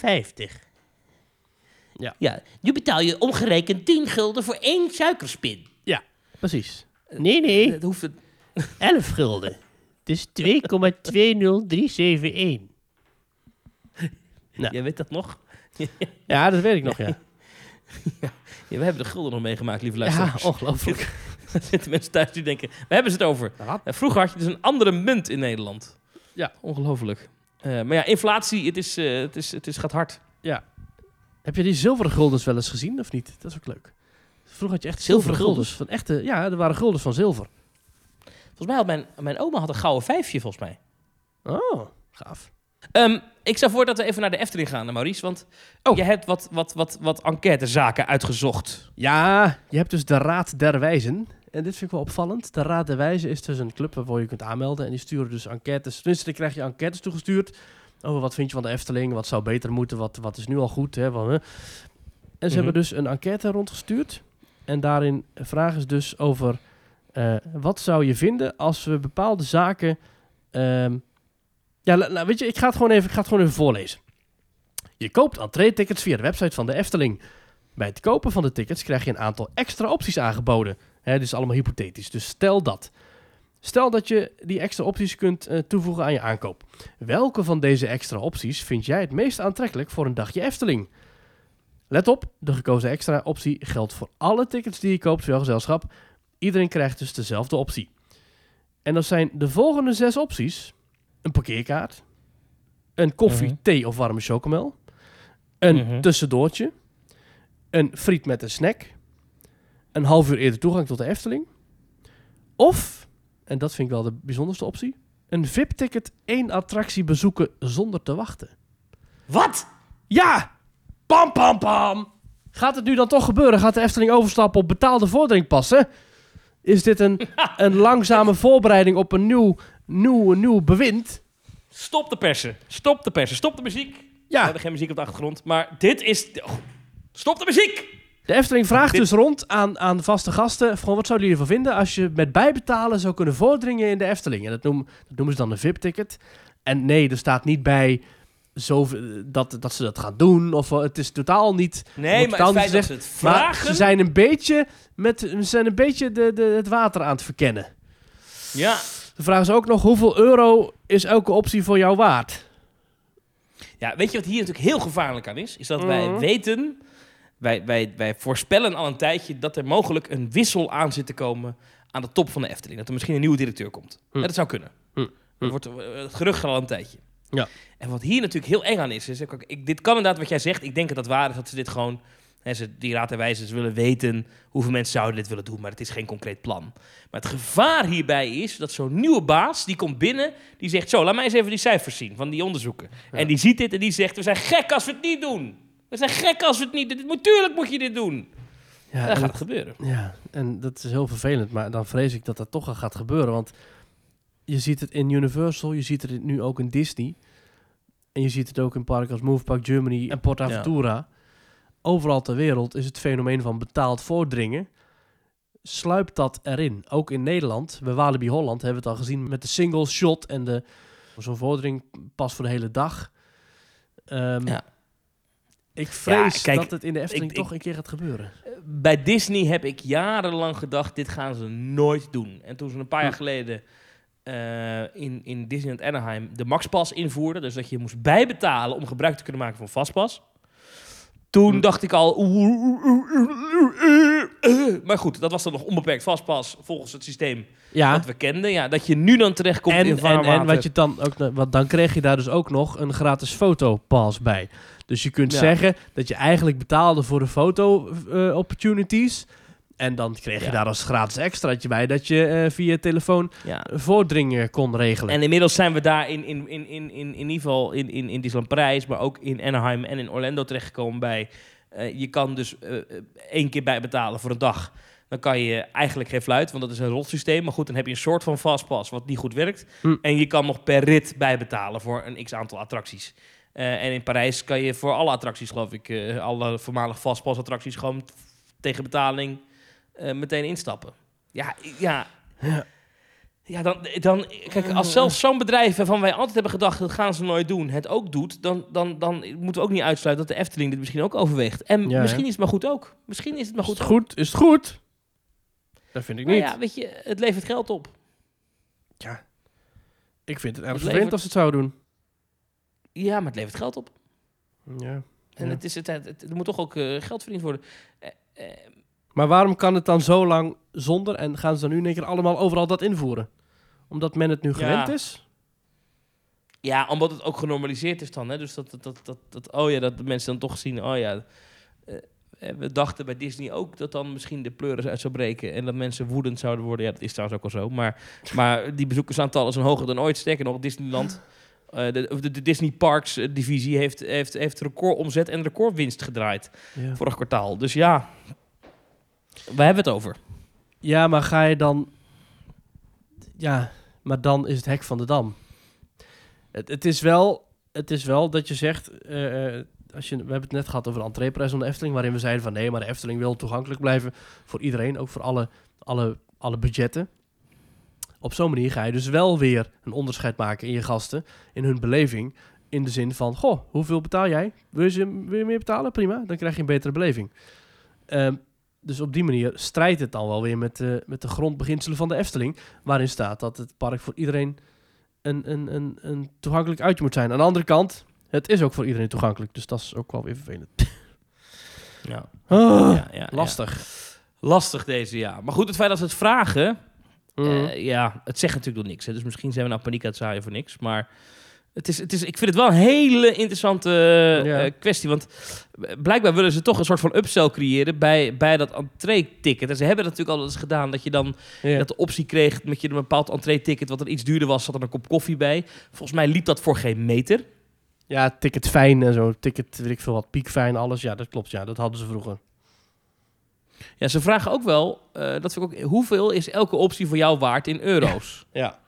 Ja, nu betaal je omgerekend 10 gulden voor één suikerspin. precies. Nee, nee, Dat hoeft het... 11 gulden. Het is 2,20371. Jij weet dat nog? Ja, dat weet ik nog, ja. Ja, we hebben de gulden nog meegemaakt, lieve Ja, luisteraars. ongelooflijk. Er zitten mensen thuis die denken, waar hebben ze het over? Ja. Eh, vroeger had je dus een andere munt in Nederland. Ja. Ongelooflijk. Eh, maar ja, inflatie, het, is, eh, het, is, het is, gaat hard. Heb je die zilveren guldens wel eens gezien, of niet? Dat is ook leuk. Vroeger had je echt zilveren Zilveren guldens. Van echte, ja, er waren guldens van zilver. Volgens mij had mijn, mijn oma had een gouden vijfje, volgens mij. Oh, gaaf. Ehm, ik stel voor dat we even naar de Efteling gaan, Maurice. Want Oh. je hebt wat, wat, wat, wat enquêtezaken uitgezocht. Ja, je hebt dus de Raad der Wijzen. En dit vind ik wel opvallend. De Raad der Wijzen is dus een club waarvoor je kunt aanmelden. En die sturen dus enquêtes. Tenminste, dan krijg je enquêtes toegestuurd. Over wat vind je van de Efteling? Wat zou beter moeten? Wat, wat is nu al goed? Hè? Wat, hè? En ze Mhm. hebben dus een enquête rondgestuurd. En daarin vragen ze dus over... eh, wat zou je vinden als we bepaalde zaken... ehm, ja, nou, weet je, ik ga, het gewoon even, ik ga het gewoon even voorlezen. Je koopt entree-tickets via de website van de Efteling. Bij het kopen van de tickets krijg je een aantal extra opties aangeboden. Hè, dit is allemaal hypothetisch, dus stel dat. Stel dat je die extra opties kunt eh, toevoegen aan je aankoop. Welke van deze extra opties vind jij het meest aantrekkelijk voor een dagje Efteling? Let op, de gekozen extra optie geldt voor alle tickets die je koopt voor gezelschap. Iedereen krijgt dus dezelfde optie. En dat zijn de volgende zes opties. Een parkeerkaart. Een koffie, Mhm. thee of warme chocomel. Een Mhm. tussendoortje. Een friet met een snack. Een half uur eerder toegang tot de Efteling. Of, en dat vind ik wel de bijzonderste optie, een VIP-ticket één attractie bezoeken zonder te wachten. Wat? Ja! Pam, pam, pam! Gaat het nu dan toch gebeuren? Gaat de Efteling overstappen op betaalde vordering passen? Is dit een, een langzame voorbereiding op een nieuw, nieuw, nieuw bewind? Stop de persen. Stop de persen. Stop de muziek. We hebben geen muziek op de achtergrond. Maar dit is... oh, stop de muziek! De Efteling vraagt Dit- dus rond aan, aan vaste gasten: van wat zouden jullie ervan vinden als je met bijbetalen zou kunnen voordringen in de Efteling? En dat, noem, dat noemen ze dan een VIP-ticket. En nee, er staat niet bij zoveel, dat, dat ze dat gaan doen. Of eh, het is totaal niet. Nee, maar totaal het niet feit dat ze Maar ze zijn een beetje, met, ze zijn een beetje de, de, het water aan het verkennen. Ja, De vraag is ook nog: hoeveel euro is elke optie voor jou waard? Ja, weet je wat hier natuurlijk heel gevaarlijk aan is? Is dat wij Mhm. weten, wij, wij, wij voorspellen al een tijdje dat er mogelijk een wissel aan zit te komen aan de top van de Efteling. Dat er misschien een nieuwe directeur komt. Hm. Ja, dat zou kunnen. Dat Hm. wordt eh, het gerucht al een tijdje. Ja. En wat hier natuurlijk heel eng aan is, is ik, dit kan inderdaad wat jij zegt. Ik denk dat het waar is dat ze dit gewoon, ze, die raad en wijze, ze willen weten hoeveel mensen zouden dit willen doen, maar het is geen concreet plan. Maar het gevaar hierbij is dat zo'n nieuwe baas, die komt binnen, die zegt zo, laat mij eens even die cijfers zien van die onderzoeken. Ja. En die ziet dit en die zegt, we zijn gek als we het niet doen. We zijn gek als we het niet doen. Dit- Natuurlijk moet je dit doen. Ja, en gaat het- gebeuren. Ja, en dat is heel vervelend, maar dan vrees ik dat dat toch al gaat gebeuren. Want je ziet het in Universal, je ziet het nu ook in Disney. En je ziet het ook in parken als Move Park Germany en PortAventura. Overal ter wereld is het fenomeen van betaald voordringen. Sluipt dat erin? Ook in Nederland, bij Walibi Holland hebben we het al gezien met de single shot en de zo'n vordering pas voor de hele dag. Ehm, Ja. Ik vrees kijk, dat het in de Efteling ik- toch een keer gaat gebeuren. Bij Disney heb ik jarenlang gedacht, dit gaan ze nooit doen. En toen ze een paar jaar Hm. geleden eh, in, in Disneyland Anaheim de MaxPass invoerden, dus dat je moest bijbetalen om gebruik te kunnen maken van Fastpass. Toen Hm. dacht ik al... Maar goed, dat was dan nog onbeperkt Fastpass volgens het systeem Ja, wat we kenden. Ja, dat je nu dan terechtkomt en, in en, en wat je dan ook, wat dan kreeg je daar dus ook nog een gratis fotopass bij. Dus je kunt Ja. zeggen dat je eigenlijk betaalde voor de foto eh, opportunities. En dan kreeg je Ja. daar als gratis extraatje bij dat je eh, via telefoon Ja. voordringen kon regelen. En inmiddels zijn we daar in, in, in, in, in, in ieder geval in, in, in Disneyland Parijs, maar ook in Anaheim en in Orlando terechtgekomen bij. eh, je kan dus eh, één keer bijbetalen voor een dag. Dan kan je eigenlijk geen fluit, want dat is een rotsysteem. Maar goed, dan heb je een soort van fastpass wat niet goed werkt. Hm. En je kan nog per rit bijbetalen voor een x aantal attracties. En in Parijs kan je voor alle attracties, geloof ik, alle voormalig fastpass attracties gewoon tegen betaling eh, meteen instappen. Ja, ja. Ja. Ja, dan, dan, kijk, als zelfs zo'n bedrijf waarvan wij altijd hebben gedacht, dat gaan ze nooit doen, het ook doet, dan, dan, dan moeten we ook niet uitsluiten dat de Efteling dit misschien ook overweegt. En Ja, misschien hè? is het maar goed ook. Misschien is het maar Is goed. het goed? Is het goed? Dat vind ik Maar niet. ja, weet je, het levert geld op. Ik vind het erg vervelend levert- als ze het zouden doen. Ja, maar het levert geld op. Ja. En Ja. het is het, het, het- er moet toch ook eh, geld verdiend worden. Eh, Maar waarom kan het dan zo lang zonder en gaan ze dan nu in één keer allemaal overal dat invoeren? Omdat men het nu Ja. gewend is? Ja, omdat het ook genormaliseerd is dan. Hè? Dus dat, dat, dat, dat, dat, oh ja, dat de mensen dan toch zien, oh ja... eh, eh, we dachten bij Disney ook dat dan misschien de pleuris uit zou breken... en dat mensen woedend zouden worden. Ja, dat is trouwens ook al zo. Maar, maar die bezoekersaantallen zijn hoger dan ooit. Sterker nog, Disneyland... eh, de, of de, de Disney Parks divisie heeft, heeft, heeft recordomzet en recordwinst gedraaid Ja. vorig kwartaal. Dus ja, waar hebben we het over? Ja, maar ga je dan... Ja, maar dan is het hek van de dam. Het, het, is, wel, het is wel dat je zegt... eh, eh, als je, we hebben het net gehad over de entreeprijs van de Efteling... waarin we zeiden van nee, maar de Efteling wil toegankelijk blijven... voor iedereen, ook voor alle, alle, alle budgetten. Op zo'n manier ga je dus wel weer een onderscheid maken in je gasten... in hun beleving, in de zin van... goh, hoeveel betaal jij? Wil je, wil je meer betalen? Prima, dan krijg je een betere beleving. Ehm, dus op die manier strijdt het dan wel weer met de, met de grondbeginselen van de Efteling. Waarin staat dat het park voor iedereen een, een, een, een toegankelijk uitje moet zijn. Aan de andere kant, het is ook voor iedereen toegankelijk. Dus dat is ook wel weer vervelend. Ja, Ah, ja, ja, lastig. ja. Lastig deze, ja. Maar goed, het feit dat ze het vragen... Mhm. Eh, ja, het zegt natuurlijk nog niks. Hè. Dus misschien zijn we nou paniek aan het zaaien voor niks. Maar het is, het is, ik vind het wel een hele interessante eh, Ja. eh, kwestie. Want blijkbaar willen ze toch een soort van upsell creëren bij, bij dat entree-ticket. En ze hebben dat natuurlijk al eens gedaan. Dat je dan ja. dat de optie kreeg met je een bepaald entree-ticket... wat er iets duurder was, zat er een kop koffie bij. Volgens mij liep dat voor geen meter. ja, ticket fijn en zo. Ticket, weet ik veel wat, piekfijn, alles. Ja, dat klopt. Ja, dat hadden ze vroeger. Ja, ze vragen ook wel, eh, dat vind ik ook, hoeveel is elke optie voor jou waard in euro's? Ja.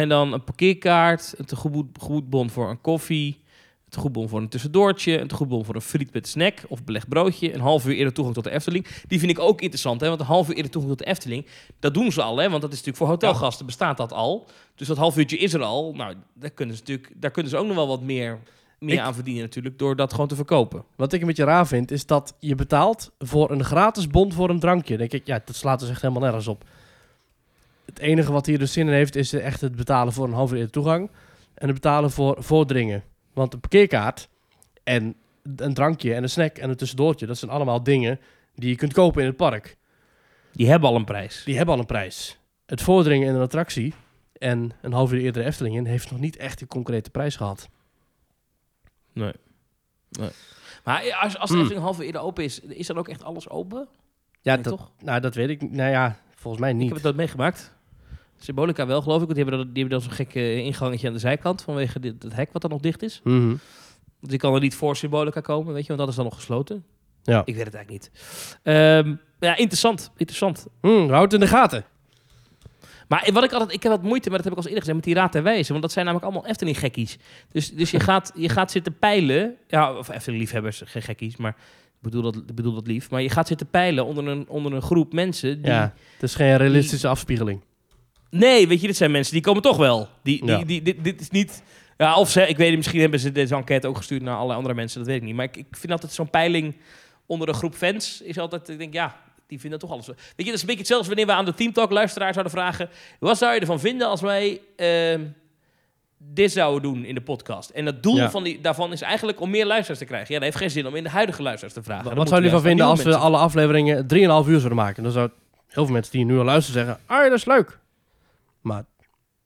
En dan een parkeerkaart, een tegemoetbon voor een koffie, te goedbon voor een tussendoortje, een te goedbon voor een friet met snack of belegd broodje, een half uur eerder toegang tot de Efteling. Die vind ik ook interessant, hè, want een half uur eerder toegang tot de Efteling, dat doen ze al, hè, want dat is natuurlijk voor hotelgasten bestaat dat al. Dus dat half uurtje is er al. Nou, daar kunnen ze natuurlijk, daar kunnen ze ook nog wel wat meer, meer Ik- aan verdienen natuurlijk, door dat gewoon te verkopen. Wat ik een beetje raar vind, is dat je betaalt voor een gratis bon voor een drankje. Dan denk ik, ja, dat slaat dus echt helemaal nergens op. Het enige wat hier dus zin in heeft, is echt het betalen voor een half uur eerder toegang. En het betalen voor voordringen. Want een parkeerkaart en een drankje en een snack en een tussendoortje, dat zijn allemaal dingen die je kunt kopen in het park. Die hebben al een prijs. Die hebben al een prijs. Het voordringen in een attractie en een half uur eerder de Efteling in, heeft nog niet echt een concrete prijs gehad. Nee. nee. Maar als, als de Hmm. Efteling een half uur eerder open is, is dan ook echt alles open? Ja, dat, toch? nou, dat weet ik. Nou ja, volgens mij Ik niet. heb het nooit meegemaakt. Symbolica wel, geloof ik. Want die hebben dan, die hebben dan zo'n gek eh, ingangetje aan de zijkant vanwege dit, het hek wat dan nog dicht is. Mhm. Want die kan er niet voor Symbolica komen, weet je, want dat is dan nog gesloten. Ja. Ik weet het eigenlijk niet. Ehm, ja, interessant. Interessant. Hmm, houd het in de gaten. Maar wat ik altijd, ik heb wat moeite, maar dat heb ik al eerder gezegd, met die raad en wijze. Want dat zijn namelijk allemaal Efteling gekkies. Dus, dus je, gaat, je gaat zitten peilen. Ja, of Efteling liefhebbers, geen gekkies, maar ik bedoel dat, ik bedoel dat lief. Maar je gaat zitten peilen onder een, onder een groep mensen. Die, Ja, het is geen realistische afspiegeling. Nee, weet je, dit zijn mensen die komen toch wel. Die, die, Ja. die, dit, dit is niet. Ja, of ze, ik weet niet, misschien hebben ze deze enquête ook gestuurd naar alle andere mensen, dat weet ik niet. Maar ik, ik vind altijd zo'n peiling onder een groep fans is altijd, ik denk, ja, die vinden toch alles. Weet je, dat is een beetje hetzelfde wanneer we aan de Team Talk luisteraar zouden vragen: wat zou je ervan vinden als wij ehm, dit zouden doen in de podcast? En het doel Ja. van die, daarvan is eigenlijk om meer luisteraars te krijgen. Ja, dat heeft geen zin om in de huidige luisteraars te vragen. Wat zou je ervan vinden als we alle afleveringen 3,5 uur zouden maken? Dan zou heel veel mensen die nu al luisteren zeggen, ah, dat is leuk. Maar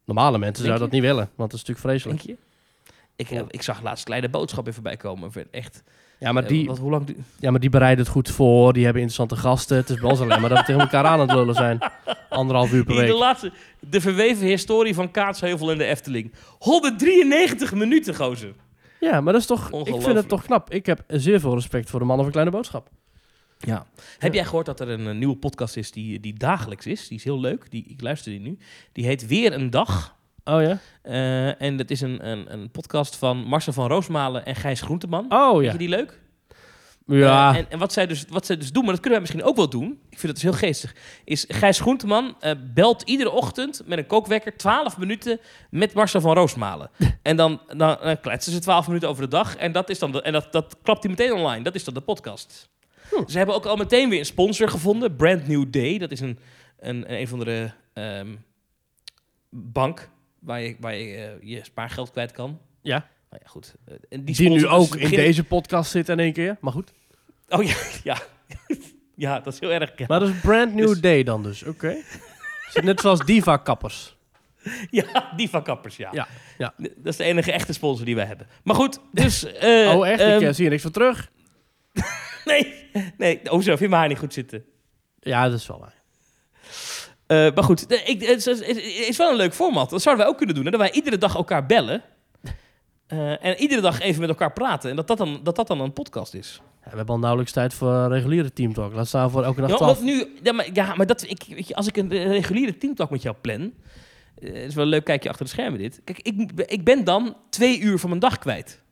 normale mensen zouden dat niet willen, want dat is natuurlijk vreselijk. mensen. Denk je? Ik, heb- ik zag laatst kleine boodschap even voorbij komen. Echt. Ja maar, eh, die, wat, hoe lang du- ja, maar die bereiden het goed voor, die hebben interessante gasten. Het is bij ons alleen maar dat we tegen elkaar aan het lullen zijn. Anderhalf uur per Hier, de week. laatste, de verweven historie van Kaatsheuvel en de Efteling. 193 minuten, gozer. Ja, maar dat is toch, ik vind Ongelooflijk. het toch knap. Ik heb zeer veel respect voor de man of een kleine boodschap. Ja. Heb jij gehoord dat er een, eh, nieuwe podcast is die, die dagelijks is? Die is heel leuk. Die, ik luister die nu. Die heet Weer een Dag. Oh ja? Eh, en dat is een, een, een podcast van Marcel van Roosmalen en Gijs Groenteman. Oh Vind ja. je die leuk? Ja, Eh, en en wat, zij dus, wat zij dus doen, maar dat kunnen wij misschien ook wel doen. Ik vind het dus heel geestig. Is Gijs Groenteman belt iedere ochtend met een kookwekker 12 minuten met Marcel van Roosmalen. en dan, dan kletsen ze 12 minuten over de dag. En dat, is dan de, en dat, dat klapt hij meteen online. Dat is dan de podcast. Ze hebben ook al meteen weer een sponsor gevonden. Brand New Day. Dat is een, een, een, een van de ehm, bank waar je, waar je eh, je spaargeld kwijt kan. Ja. Nou ja, goed. Eh, en die, sponsor- nu dus ook ze in deze podcast zit in één keer. Maar goed. Oh ja, ja. ja, dat is heel erg. Ja. Maar dat is brand new Dus- day dan dus, oké. Zit net zoals Diva Kappers. Ja, die van Kappers, ja. Ja, ja. Dat is de enige echte sponsor die wij hebben. Maar goed, dus... eh, oh echt? ehm, ik eh, zie er niks van terug. nee, nee. Oh zo, vind je mijn haar niet goed zitten. Ja, dat is wel waar. Eh, maar goed, ik, het, is, het is wel een leuk format. Dat zouden wij ook kunnen doen. Hè? Dat wij iedere dag elkaar bellen. eh, en iedere dag even met elkaar praten. En dat dat dan, dat dat dan een podcast is. Ja, we hebben al nauwelijks tijd voor reguliere teamtalk. Laat staan voor elke dag Ja, 12. want nu, ja, maar, ja, maar dat, ik, weet je, als ik een reguliere teamtalk met jou plan... eh, is wel een leuk kijkje achter de schermen dit. Kijk, ik, ik ben dan twee uur van mijn dag kwijt.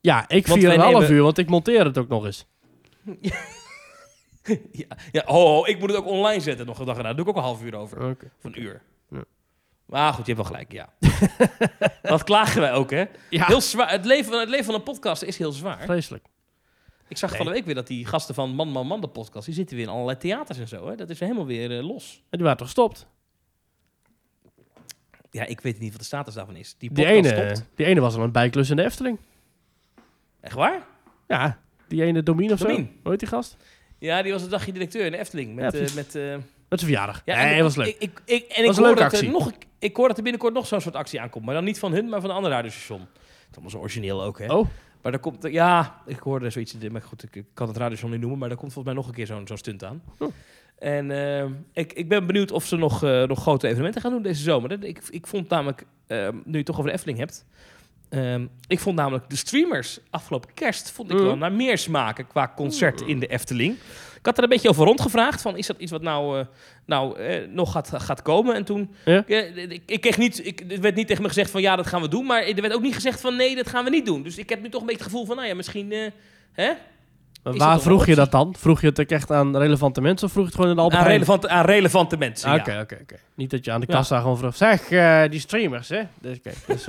Ja, ik vier een half nemen- uur, want ik monteer het ook nog eens. Ja, ja ho, ik moet het ook online zetten nog een dag erna. Daar doe ik ook een half uur over. Oké. Of een uur. Ja. Maar goed, je hebt wel gelijk, ja. dat klagen wij ook, hè? Ja, Heel zwaar. Het leven, het leven van een podcast is heel zwaar. vreselijk. Ik zag van de week weer dat die gasten van Man Man Man, de podcast, die zitten weer in allerlei theaters en zo, hè? Dat is helemaal weer eh, los. En die waren toch gestopt? Ja, ik weet niet wat de status daarvan is. Die Die ene, stopt. die ene was al een bijklus in de Efteling. Echt waar? Ja, die ene Domien of zo. Hoe die gast? Ja, die was een dagje directeur in de Efteling. Met, Ja, eh, met, eh, Met zijn verjaardag. ja, nee, en dat was leuk. Ik, ik, ik, en Was ik een hoor leuke dat er actie. nog, ik hoor dat er binnenkort nog zo'n soort actie aankomt. Maar dan niet van hun, maar van een ander radiostation. Het is allemaal zo origineel ook, hè? Oh, Maar daar komt, ja, ik hoorde zoiets, maar goed, ik, ik kan het radiostation niet noemen, maar daar komt volgens mij nog een keer zo'n zo'n stunt aan. Oh. En eh, ik, ik ben benieuwd of ze nog, nog grote evenementen gaan doen deze zomer. Dat- Ik, ik vond namelijk, nu je het toch over de Efteling hebt, Ehm, ik vond namelijk de streamers afgelopen kerst vond ik Mm. wel naar meer smaken qua concert in de Efteling. Ik had er een beetje over rondgevraagd van is dat iets wat nou, eh, nou eh, nog gaat, gaat komen? En toen Ja? eh, ik, ik kreeg niet, ik, er werd niet tegen me gezegd van ja dat gaan we doen, maar er werd ook niet gezegd van nee dat gaan we niet doen. Dus ik heb nu toch een beetje het gevoel van nou ja misschien hè? Waar vroeg je dat dan? Vroeg je het ook echt aan relevante mensen of vroeg je het gewoon in de Albert aan, Heijn? relevante, aan relevante mensen. Oké, ja. oké, oké. Niet dat je aan de Ja. kassa gewoon vroeg, zeg, eh, die streamers, hè? Dus, kijk,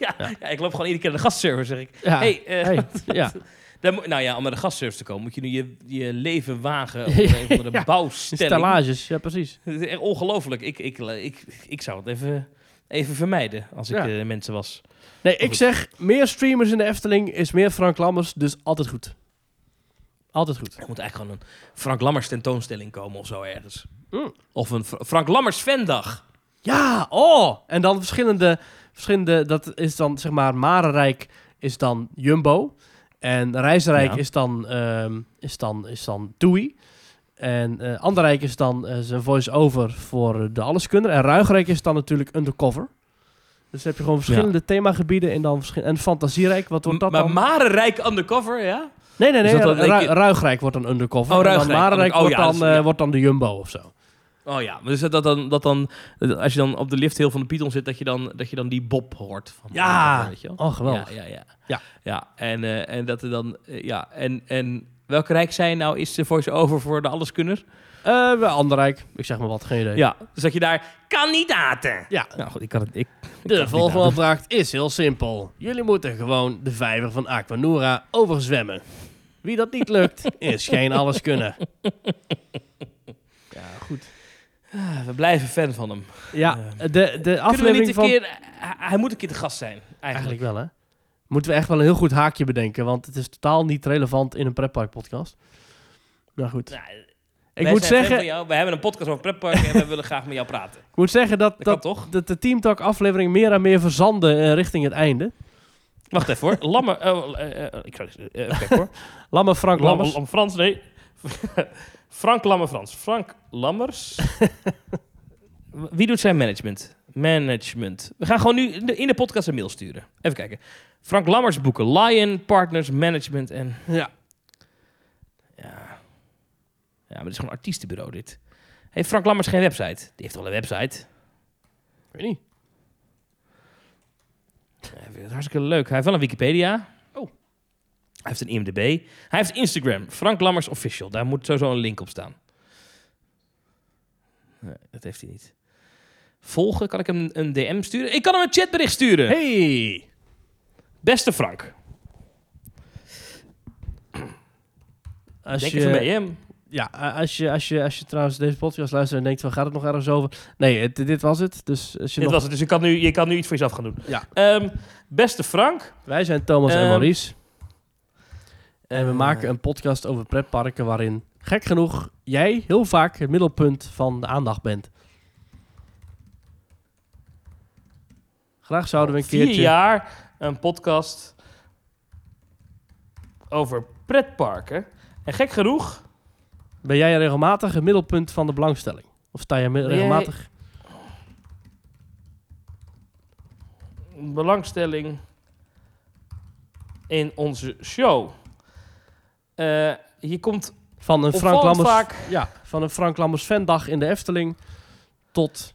ja, ja, ik loop gewoon iedere keer naar de gastservice zeg ik. ja. Hey, eh, Hey, ja. moet- nou ja, om naar de gastservice te komen moet je nu je, je leven wagen op een of andere Ja. bouwstelling. Stellages, ja, precies. Het is echt ongelooflijk. Ik, ik, ik, ik zou het even, even vermijden als ik Ja. eh, mensen was. Nee, ik Goed. zeg, meer streamers in de Efteling is meer Frank Lammers, dus altijd goed. Altijd goed. Er moet eigenlijk gewoon een Frank Lammers tentoonstelling komen of zo ergens. Mm. Of een Fra- Frank Lammers fandag. Ja, oh! En dan verschillende, verschillende, dat is dan zeg maar, Marenrijk is dan Jumbo. En Reizenrijk Ja. is dan, ehm is dan, is dan Toei. En eh Anderrijk is dan eh, zijn voice-over voor de Alleskunner. En Ruigrijk is dan natuurlijk Undercover. Dus dan heb je gewoon verschillende themagebieden en dan verschil- En Fantasierijk, wat wordt dat maar dan? Marenrijk undercover, ja? Nee, nee, nee. dat Ru- Ruigrijk wordt dan Undercover. Oh, En dan Ruigrijk. Marenrijk Oh, wordt, ja, dan, eh, wordt dan de Jumbo of zo. Oh ja, maar dus dat, dan, dat dan, als je dan op de lift heel van de Python zit, dat je dan, dat je dan die Bob hoort. Van Ja. Undercover, weet je wel? Oh, geweldig. Ja, ja, ja. Ja. ja en, eh, en dat er dan, eh, ja, en, en welke rijk zijn nou is de voice-over voor de Alleskunner? Bij Anderrijk. Ik zeg maar wat, geen idee. Ja, dus dat je daar kandidaten. Ja. Nou goed, ik kan het, ik, De volgende opdracht is heel simpel. Jullie moeten gewoon de vijver van Aquanura overzwemmen. Wie dat niet lukt, is geen alles kunnen. Ja, goed. Ah, We blijven fan van hem. Ja, de, de Kunnen we niet aflevering een van... keer, hij, moet een keer te gast zijn, eigenlijk. Eigenlijk wel, hè? Moeten we echt wel een heel goed haakje bedenken, want het is totaal niet relevant in een pretpark podcast. Nou goed. Nou, Ik moet, zeggen, jou. We hebben een podcast over pretparken en we willen graag met jou praten. ik moet zeggen dat, Dat kan dat, toch? dat de Team Talk aflevering meer en meer verzanden eh, richting het einde. Wacht even hoor. Lamme, oh, eh, eh, ik ga eh, even kijken hoor. Lamme Frank Lamme, Lammers. Lamme Frans, nee. Frank Lamme Frans. Frank Lammers. Wie doet zijn management? Management. We gaan gewoon nu in de, in de podcast een mail sturen. Even kijken. Frank Lammers boeken. Lion Partners Management en... Ja. Ja. Ja, maar dit is gewoon een artiestenbureau dit. Heeft Frank Lammers geen website? Die heeft wel een website. Ik weet niet. Ja, ik vind het hartstikke leuk. Hij heeft wel een Wikipedia. Oh. Hij heeft een IMDb. Hij heeft Instagram. Frank Lammers Official. Daar moet sowieso een link op staan. Nee, dat heeft hij niet. Volgen, kan ik hem een DM sturen? Ik kan hem een chatbericht sturen. Hey! Beste Frank. Als Denk je, even mee, hè? Ja, als je, als, je, als je trouwens deze podcast luistert en denkt van gaat het nog ergens over? Nee, het- dit was het. Dus als je Dit nog... was het. Dus je kan, nu, je kan nu iets voor jezelf gaan doen. Ja. Ehm, beste Frank. Wij zijn Thomas en Ehm, Maurice. En we Eh, maken een podcast over pretparken waarin, gek genoeg, jij heel vaak het middelpunt van de aandacht bent. Graag zouden we een Vier keertje... jaar een podcast over pretparken. En gek genoeg... Ben jij regelmatig het middelpunt van de belangstelling? Of sta je regelmatig... belangstelling in onze show. Eh je komt Van een Frank Lammers... vaak... Ja, van een Frank Lammers fandag in de Efteling tot...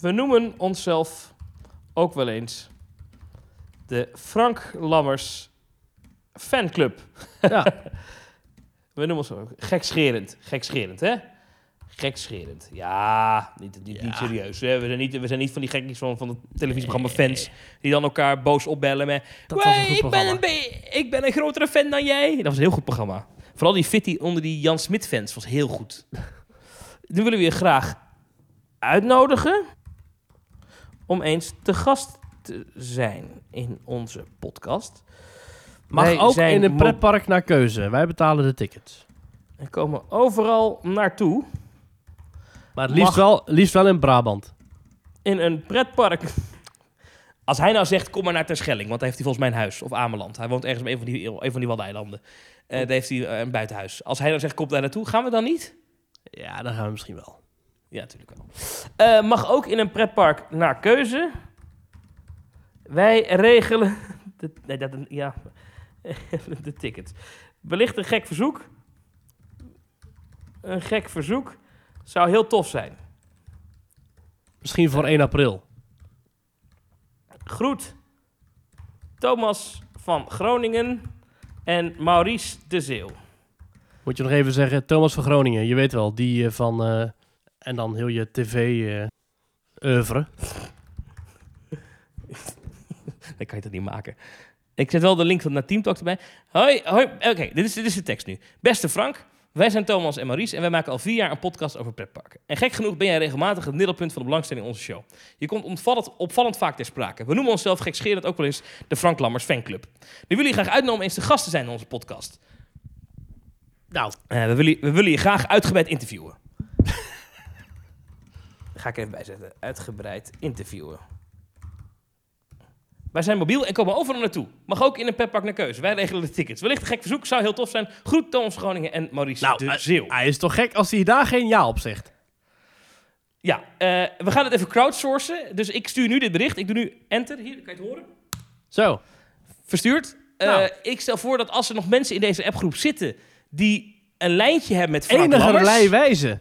We noemen onszelf ook wel eens de Frank Lammers fanclub. Ja, We noemen ons ook gekscherend. Gekscherend, hè? Gekscherend. Ja, niet, niet, niet Ja. serieus. Hè? We, zijn niet, we zijn niet van die gekkies van, van het televisieprogramma fans... die dan elkaar boos opbellen met... dat was een "Wij, goed ik, ben een ik ben een grotere fan dan jij. Dat was een heel goed programma. Vooral die fitty onder die Jan Smit fans was heel goed. Nu willen we je graag uitnodigen om eens te gast te zijn in onze podcast. Mag ook in een pretpark naar keuze. Wij betalen de tickets. We komen overal naartoe Maar liefst, Mag- wel, liefst wel in Brabant. in een pretpark. Als hij nou zegt, kom maar naar Terschelling, want daar heeft hij volgens mij een huis. Of Ameland. Hij woont ergens op een van die, een van die Waddeneilanden. Eh daar heeft hij eh, een buitenhuis. Als hij nou zegt, kom daar naartoe, gaan we dan niet? Ja, dan gaan we misschien wel. Ja, natuurlijk wel. Eh, mag ook in een pretpark naar keuze. Wij regelen... De, nee, dat, ja, de tickets. Wellicht een gek verzoek. Een gek verzoek. Zou heel tof zijn. Misschien voor 1 april. Groet. Thomas van Groningen en Maurice de Zeeuw. Moet je nog even zeggen, Thomas van Groningen, je weet wel, die eh, van... eh, en dan heel je tv-oeuvre. Dan kan je dat niet maken. Ik zet wel de link naar Teamtalk erbij. Hoi, hoi. Oké, dit, is, dit is de tekst nu. Beste Frank, wij zijn Thomas en Maurice en wij maken al vier jaar een podcast over pretparken. En gek genoeg ben jij regelmatig het middelpunt van de belangstelling in onze show. Je komt opvallend, opvallend vaak ter sprake. We noemen onszelf gekscherend ook wel eens de Frank Lammers fanclub. Nu willen je graag uitnodigen om eens de gast te zijn in onze podcast. Nou, Eh, we, willen, we willen je graag uitgebreid interviewen. Daar ga ik even bijzetten. Uitgebreid interviewen. Wij zijn mobiel en komen overal naartoe. Mag ook in een petpark naar keuze. Wij regelen de tickets. Wellicht een gek verzoek, zou heel tof zijn. Groet Thomas Groningen en Maurice nou de Zeeuw. hij is toch gek als hij daar geen ja op zegt. Ja, eh, we gaan het even crowdsourcen. Dus ik stuur nu dit bericht. Ik doe nu enter. Hier, kan je het horen? Zo. Verstuurd. Eh, Nou. Ik stel voor dat als er nog mensen in deze appgroep zitten... die een lijntje hebben met Frank Enige wijze.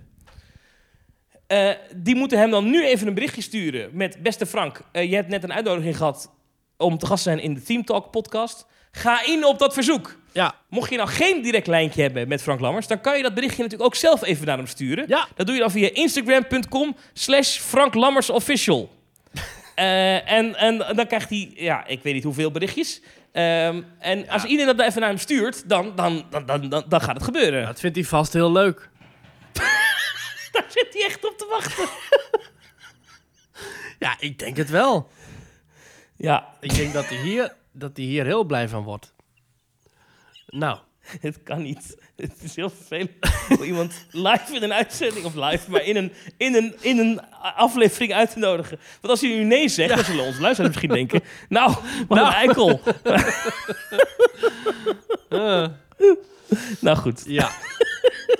Eh, die moeten hem dan nu even een berichtje sturen met... Beste Frank, je hebt net een uitnodiging gehad om te gast te zijn in de Team Talk podcast. Ga in op dat verzoek. Ja. Mocht je nou geen direct lijntje hebben met Frank Lammers... dan kan je dat berichtje natuurlijk ook zelf even naar hem sturen. Ja. Dat doe je dan via instagram.com slash Frank Lammers official. Eh, en, en dan krijgt hij, ja, ik weet niet hoeveel berichtjes. Ehm, en als iedereen dat even naar hem stuurt, dan, dan, dan, dan, dan, dan gaat het gebeuren. Dat vindt hij vast heel leuk. Daar zit hij echt op te wachten. Ja, ik denk het wel. Ja, Ik denk dat hij hier, dat hij hier heel blij van wordt. Nou, Het kan niet. Het is heel vervelend voor iemand live in een uitzending, of live, maar in een, in een, in een aflevering uit te nodigen. Want als hij nu nee zegt, dan zullen onze luisteraars misschien denken, nou, wat een eikel. Nou goed. ja.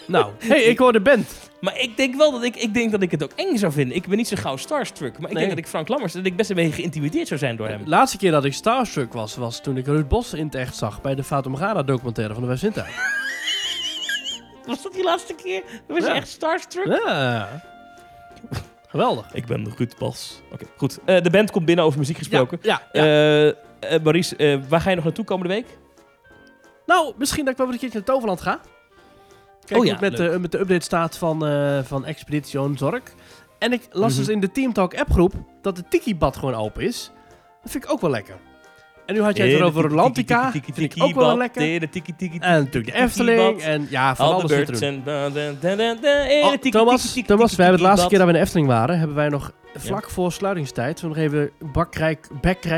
nou, hey, ik hoor de band. Maar ik denk wel dat ik, ik, denk dat ik het ook eng zou vinden. Ik ben niet zo gauw starstruck, maar ik Nee. denk dat ik Frank Lammers, dat ik best een beetje geïntimideerd zou zijn door hem. De laatste keer dat ik starstruck was, was toen ik Ruud Bos in het echt zag bij de Fatum documentaire van de West Was dat die laatste keer? Was je Ja. echt starstruck? Ja. Geweldig. Ik ben Ruud Bos. Oké, goed. Eh, de band komt binnen over muziek gesproken. Ja, ja. Eh, eh, Maurice, waar ga je nog naartoe komende week? Nou, misschien dat ik wel een keertje naar Toverland ga. Kijk Oh ja, met, de, met de update staat van, eh van Expedition Zork. En ik las Mhm. dus in de Team Talk appgroep dat de Tiki-bad gewoon open is. Dat vind ik ook wel lekker. En nu had jij het erover Rolantica. Vind ik ook wel lekker. En natuurlijk de Efteling. En ja, van Al alles de er tiki- Thomas, Thomas we hebben het laatste keer dat we in de Efteling waren, hebben wij nog vlak voor sluitingstijd zo nog even bakrijk,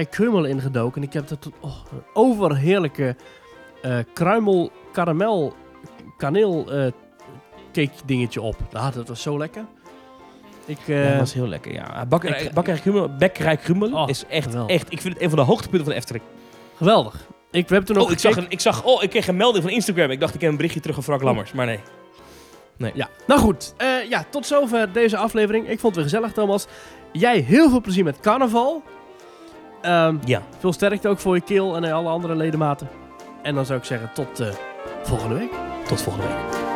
krummel ingedoken. En ik heb dat een overheerlijke kruimel, karamel, kaneel eh, cake dingetje op. Ah, dat was zo lekker. Ik, Ja, eh, dat was heel lekker, ja. Bakkerij Ik- Bakkerij Krummel, Bakkerij Krummel Oh, is echt, geweldig. echt... Ik vind het een van de hoogtepunten van de Efteling. geweldig. Ik, hebben toen Oh, ik zag, een, ik zag... Oh, ik kreeg een melding van Instagram. Ik dacht, ik heb een berichtje terug van Frank Lammers. Maar nee. Ja, nou goed. Eh, ja, tot zover deze aflevering. Ik vond het weer gezellig, Thomas. Jij heel veel plezier met carnaval. Ehm, Ja. veel sterkte ook voor je keel en alle andere ledematen. En dan zou ik zeggen tot eh, volgende week. Tot volgende week.